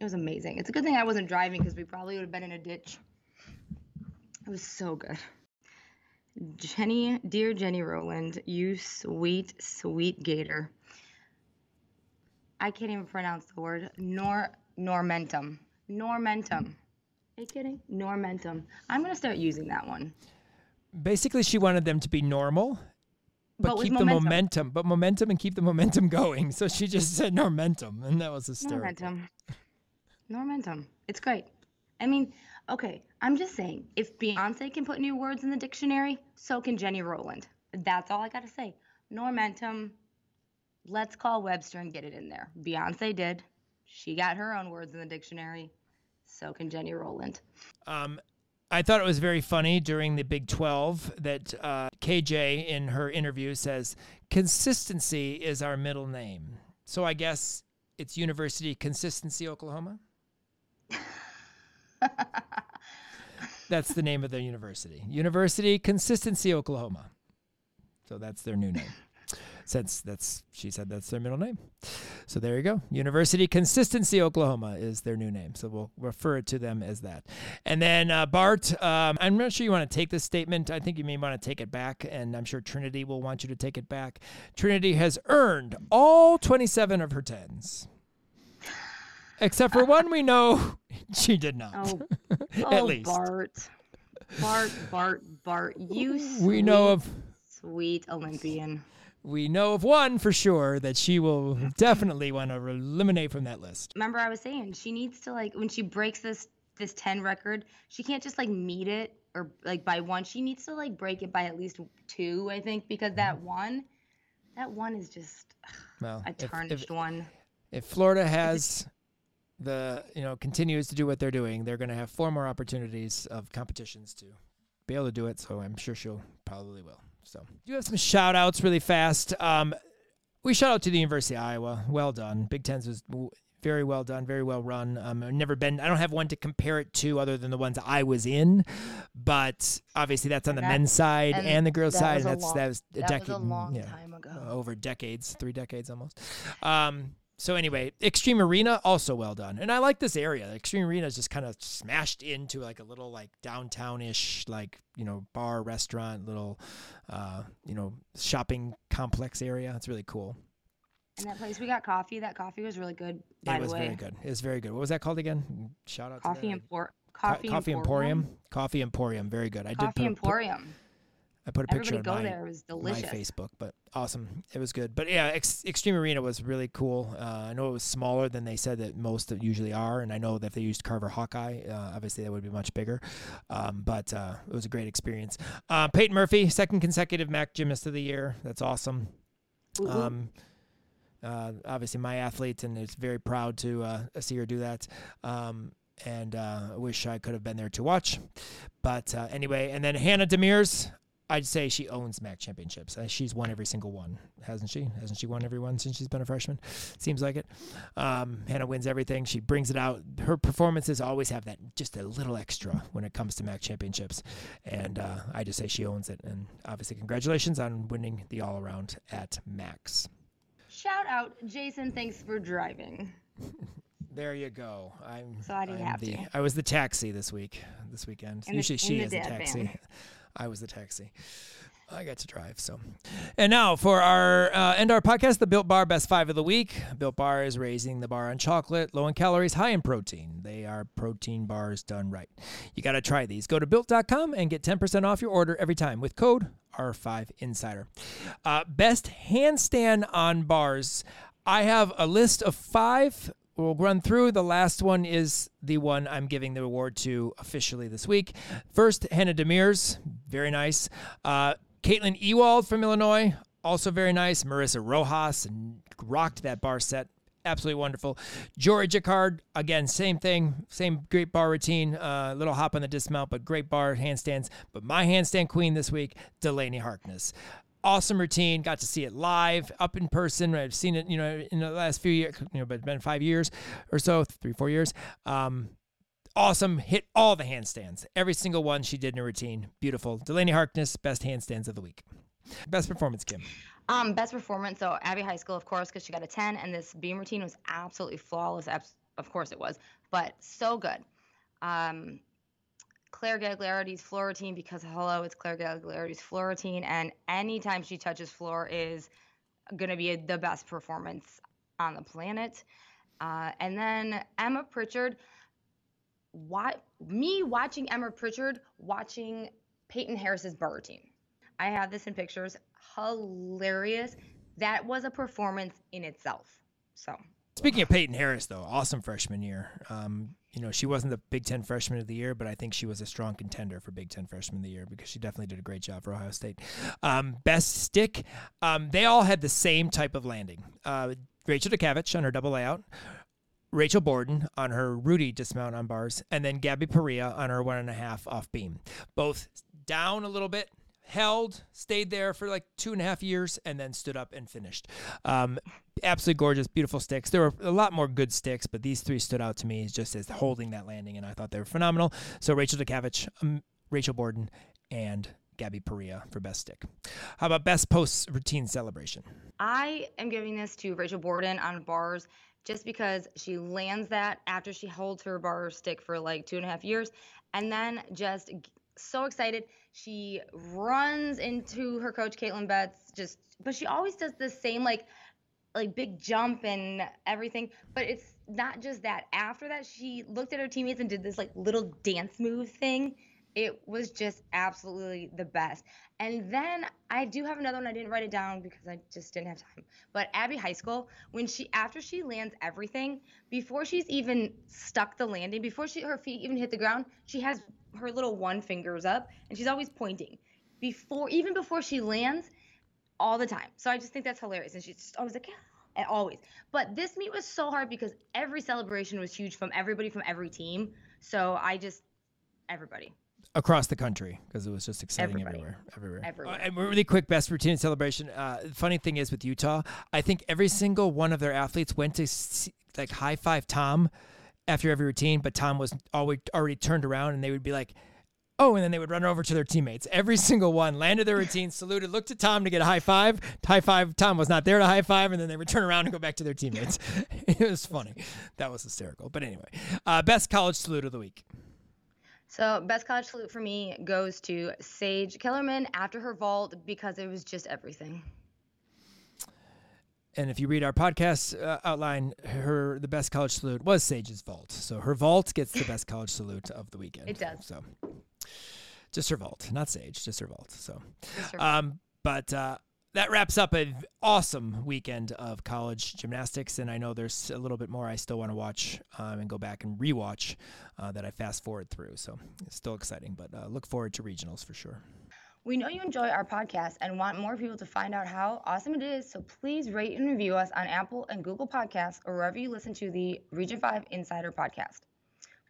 Speaker 2: It was amazing. It's a good thing I wasn't driving because we probably would have been in a ditch. It was so good. Jenny, dear Jenny Rowland, you sweet, sweet gator. I can't even pronounce the word. Nor Normentum. Normentum. Are you kidding? Normentum. I'm gonna start using that one.
Speaker 1: Basically, she wanted them to be normal, but, but keep momentum. the momentum. But momentum and keep the momentum going. So she just said Normentum, and that was hysterical.
Speaker 2: Normentum. Normentum. It's great. I mean, okay. I'm just saying, if Beyonce can put new words in the dictionary, so can Jenny Rowland. That's all I gotta say. Normentum. Let's call Webster and get it in there. Beyonce did. She got her own words in the dictionary. So can Jenny Rowland.
Speaker 1: Um, I thought it was very funny during the Big 12 that uh, KJ in her interview says, consistency is our middle name. So I guess it's University Consistency, Oklahoma? that's the name of the university. University Consistency, Oklahoma. So that's their new name since that's she said that's their middle name. So there you go. University Consistency Oklahoma is their new name. So we'll refer to them as that. And then uh, Bart, um, I'm not sure you want to take this statement. I think you may want to take it back, and I'm sure Trinity will want you to take it back. Trinity has earned all 27 of her tens. Except for one we know she did not. Oh, At
Speaker 2: oh,
Speaker 1: least.
Speaker 2: Bart. Bart, Bart, Bart. You
Speaker 1: We know of
Speaker 2: sweet Olympian
Speaker 1: we know of one for sure that she will definitely want to eliminate from that list.
Speaker 2: Remember, I was saying she needs to like when she breaks this this 10 record, she can't just like meet it or like by one. She needs to like break it by at least two, I think, because that
Speaker 1: Mm-hmm.
Speaker 2: one, that one is just
Speaker 1: Well,
Speaker 2: a
Speaker 1: if- if-
Speaker 2: tarnished one.
Speaker 1: if Florida has the you know continues to do what they're doing, they're going to have four more opportunities of competitions to be able to do it. So I'm sure she'll probably will. So do you have some shout outs really fast. Um, we shout out to the University of Iowa. Well done. Big Tens was very well done, very well run. Um, I've never been. I don't have one to compare it to other than the ones I was in, but obviously that's on the
Speaker 2: That-
Speaker 1: men's side and,
Speaker 2: and
Speaker 1: the girls'
Speaker 2: that
Speaker 1: side.
Speaker 2: was
Speaker 1: and that's
Speaker 2: long-
Speaker 1: that was a
Speaker 2: That
Speaker 1: decade.
Speaker 2: was a long
Speaker 1: yeah
Speaker 2: time ago.
Speaker 1: over decades, three decades almost. Um, so anyway, Xtream Arena also well done, and I like this area. Xtream Arena is just kind of smashed into like a little like downtown-ish, like you know bar, restaurant, little uh, you know shopping complex area. It's really cool.
Speaker 2: And that place we got coffee. That coffee was really good. By
Speaker 1: it was
Speaker 2: the way,
Speaker 1: very good. It was very good. What was that called again? Shout out
Speaker 2: Coffee
Speaker 1: to that.
Speaker 2: Empor-
Speaker 1: Co-
Speaker 2: Coffee,
Speaker 1: Coffee
Speaker 2: Emporium.
Speaker 1: Emporium. Coffee Emporium. Very good. I did
Speaker 2: Coffee
Speaker 1: a- put-
Speaker 2: Emporium.
Speaker 1: I put a picture
Speaker 2: Everybody
Speaker 1: on
Speaker 2: go
Speaker 1: my,
Speaker 2: there. It was
Speaker 1: my. Facebook, but awesome. It was good. But yeah, Ex- Xtream Arena was really cool. Uh, I know it was smaller than they said that most usually are, and I know that if they used Carver Hawkeye, uh, obviously that would be much bigger. Um, but uh, it was a great experience. Uh, Peyton Murphy, second consecutive MAC Gymnast of the Year. That's awesome.
Speaker 2: Ooh.
Speaker 1: Um, uh, obviously, my athlete, and it's very proud to uh, see her do that. Um, and uh, I wish I could have been there to watch. But uh, anyway, and then Hannah Demers, I'd say she owns MAC championships. Uh, she's won every single one, hasn't she? Hasn't she won every one since she's been a freshman? Seems like it. Um, Hannah wins everything. She brings it out. Her performances always have that just a little extra when it comes to MAC championships, and uh, I just say she owns it. And obviously, congratulations on winning the all around at MACs.
Speaker 2: Shout out, Jason. Thanks for driving.
Speaker 1: There you go. I'm.
Speaker 2: So I didn't
Speaker 1: I'm
Speaker 2: have
Speaker 1: the,
Speaker 2: to.
Speaker 1: I was the taxi this week. This weekend.
Speaker 2: In
Speaker 1: Usually
Speaker 2: in
Speaker 1: she is the taxi.
Speaker 2: van.
Speaker 1: I was the taxi. I got to drive. So, and now for our uh, end our podcast, the Built Bar Best Five of the Week. Built Bar is raising the bar on chocolate, low in calories, high in protein. They are protein bars done right. You got to try these. Go to built.com and get 10% off your order every time with code R5 Insider. Uh, best handstand on bars. I have a list of five. We'll run through. The last one is the one I'm giving the award to officially this week. First, Hannah Demers, very nice. Uh, Caitlin Ewald from Illinois, also very nice. Marissa Rojas rocked that bar set. Absolutely wonderful. Jory Jacquard, again, same thing, same great bar routine. A little hop on the dismount, but great bar handstands. But my handstand queen this week, Delaney Harkness awesome routine. Got to see it live, up in person. I've seen it, you know, in the last few years, you know, but it's been five years or so, three, four years. Um, awesome. Hit all the handstands. Every single one she did in her routine. Beautiful. Delaney Harkness, best handstands of the week. Best performance, Kim.
Speaker 2: Um, best performance. So Abby Heiskell, of course, because she got a 10, and this beam routine was absolutely flawless. Of course it was, but so good. Um, Claire Gagliardi's floor routine, because hello, it's Claire Gagliardi's floor and anytime she touches floor is gonna be the best performance on the planet. Uh, and then Emma Pritchard. What me watching Emma Pritchard watching Peyton Harris's bar routine. I have this in pictures. Hilarious. That was a performance in itself. So
Speaker 1: Speaking of Peyton Harris, though, awesome freshman year. Um, you know, she wasn't the Big Ten freshman of the year, but I think she was a strong contender for Big Ten freshman of the year because she definitely did a great job for Ohio State. Um, best stick, um, they all had the same type of landing. Uh, Rachel Dukavich on her double layout, Rachel Borden on her Rudy dismount on bars, and then Gabby Perea on her one and a half off beam. Both down a little bit, held, stayed there for like two and a half years, and then stood up and finished. Um, absolutely gorgeous, beautiful sticks. There were a lot more good sticks, but these three stood out to me just as holding that landing, and I thought they were phenomenal. So Rachel Dukavich, um, Rachel Borden, and Gabby Perea for best stick. How about best post routine celebration?
Speaker 2: I am giving this to Rachel Borden on bars just because she lands that after she holds her bar stick for like two and a half years and then just so excited. She runs into her coach, Caitlin Betts, just, but she always does the same like, like big jump and everything. But it's not just that. After that, she looked at her teammates and did this like little dance move thing. It was just absolutely the best. And then I do have another one. I didn't write it down because I just didn't have time. But Abby Heiskell, when she after she lands everything, before she's even stuck the landing, before she her feet even hit the ground, she has her little one fingers up and she's always pointing. Before even before she lands, all the time. So I just think that's hilarious. And she's just always like, yeah, always. But this meet was so hard because every celebration was huge from everybody from every team. So I just everybody
Speaker 1: across the country because it was just exciting
Speaker 2: Everybody.
Speaker 1: everywhere, everywhere.
Speaker 2: Everywhere.
Speaker 1: Uh, and really quick, best routine and celebration. Uh, funny thing is with Utah, I think every single one of their athletes went to see, like high five Tom after every routine, but Tom was always already turned around, and they would be like. Oh, and then they would run over to their teammates. Every single one landed their routine, saluted, looked at Tom to get a high five. High five. Tom was not there to high five, and then they would turn around and go back to their teammates. it was funny. That was hysterical. But anyway, uh, best college salute of the week.
Speaker 2: So best college salute for me goes to Sage Kellerman after her vault because it was just everything.
Speaker 1: And if you read our podcast uh, outline, her the best college salute was Sage's vault. So her vault gets the best college salute of the weekend.
Speaker 2: It does.
Speaker 1: So just her vault, not Sage, just her vault. So,
Speaker 2: her
Speaker 1: um, but uh, that wraps up an awesome weekend of college gymnastics. And I know there's a little bit more I still want to watch um, and go back and rewatch uh, that I fast forward through. So it's still exciting, but uh, look forward to regionals for sure.
Speaker 2: We know you enjoy our podcast and want more people to find out how awesome it is, so please rate and review us on Apple and Google Podcasts or wherever you listen to the Region 5 Insider podcast.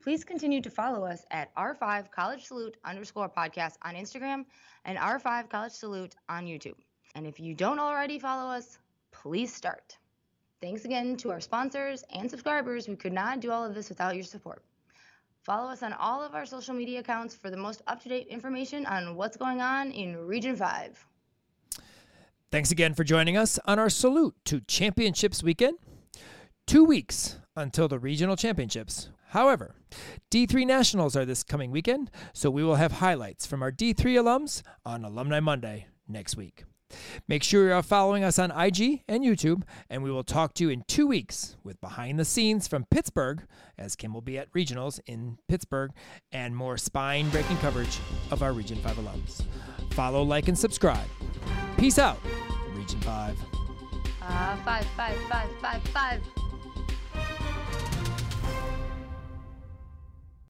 Speaker 2: Please continue to follow us at R5 College Salute underscore podcast on Instagram and R5 College Salute on YouTube. And if you don't already follow us, please start. Thanks again to our sponsors and subscribers. We could not do all of this without your support. Follow us on all of our social media accounts for the most up to date information on what's going on in Region 5.
Speaker 1: Thanks again for joining us on our salute to Championships weekend. Two weeks until the regional championships. However, D3 Nationals are this coming weekend, so we will have highlights from our D3 alums on Alumni Monday next week. Make sure you are following us on IG and YouTube, and we will talk to you in two weeks with behind the scenes from Pittsburgh, as Kim will be at regionals in Pittsburgh, and more spine breaking coverage of our Region 5 alums. Follow, like, and subscribe. Peace out, Region 5.
Speaker 2: Uh, five, five, five, five, five.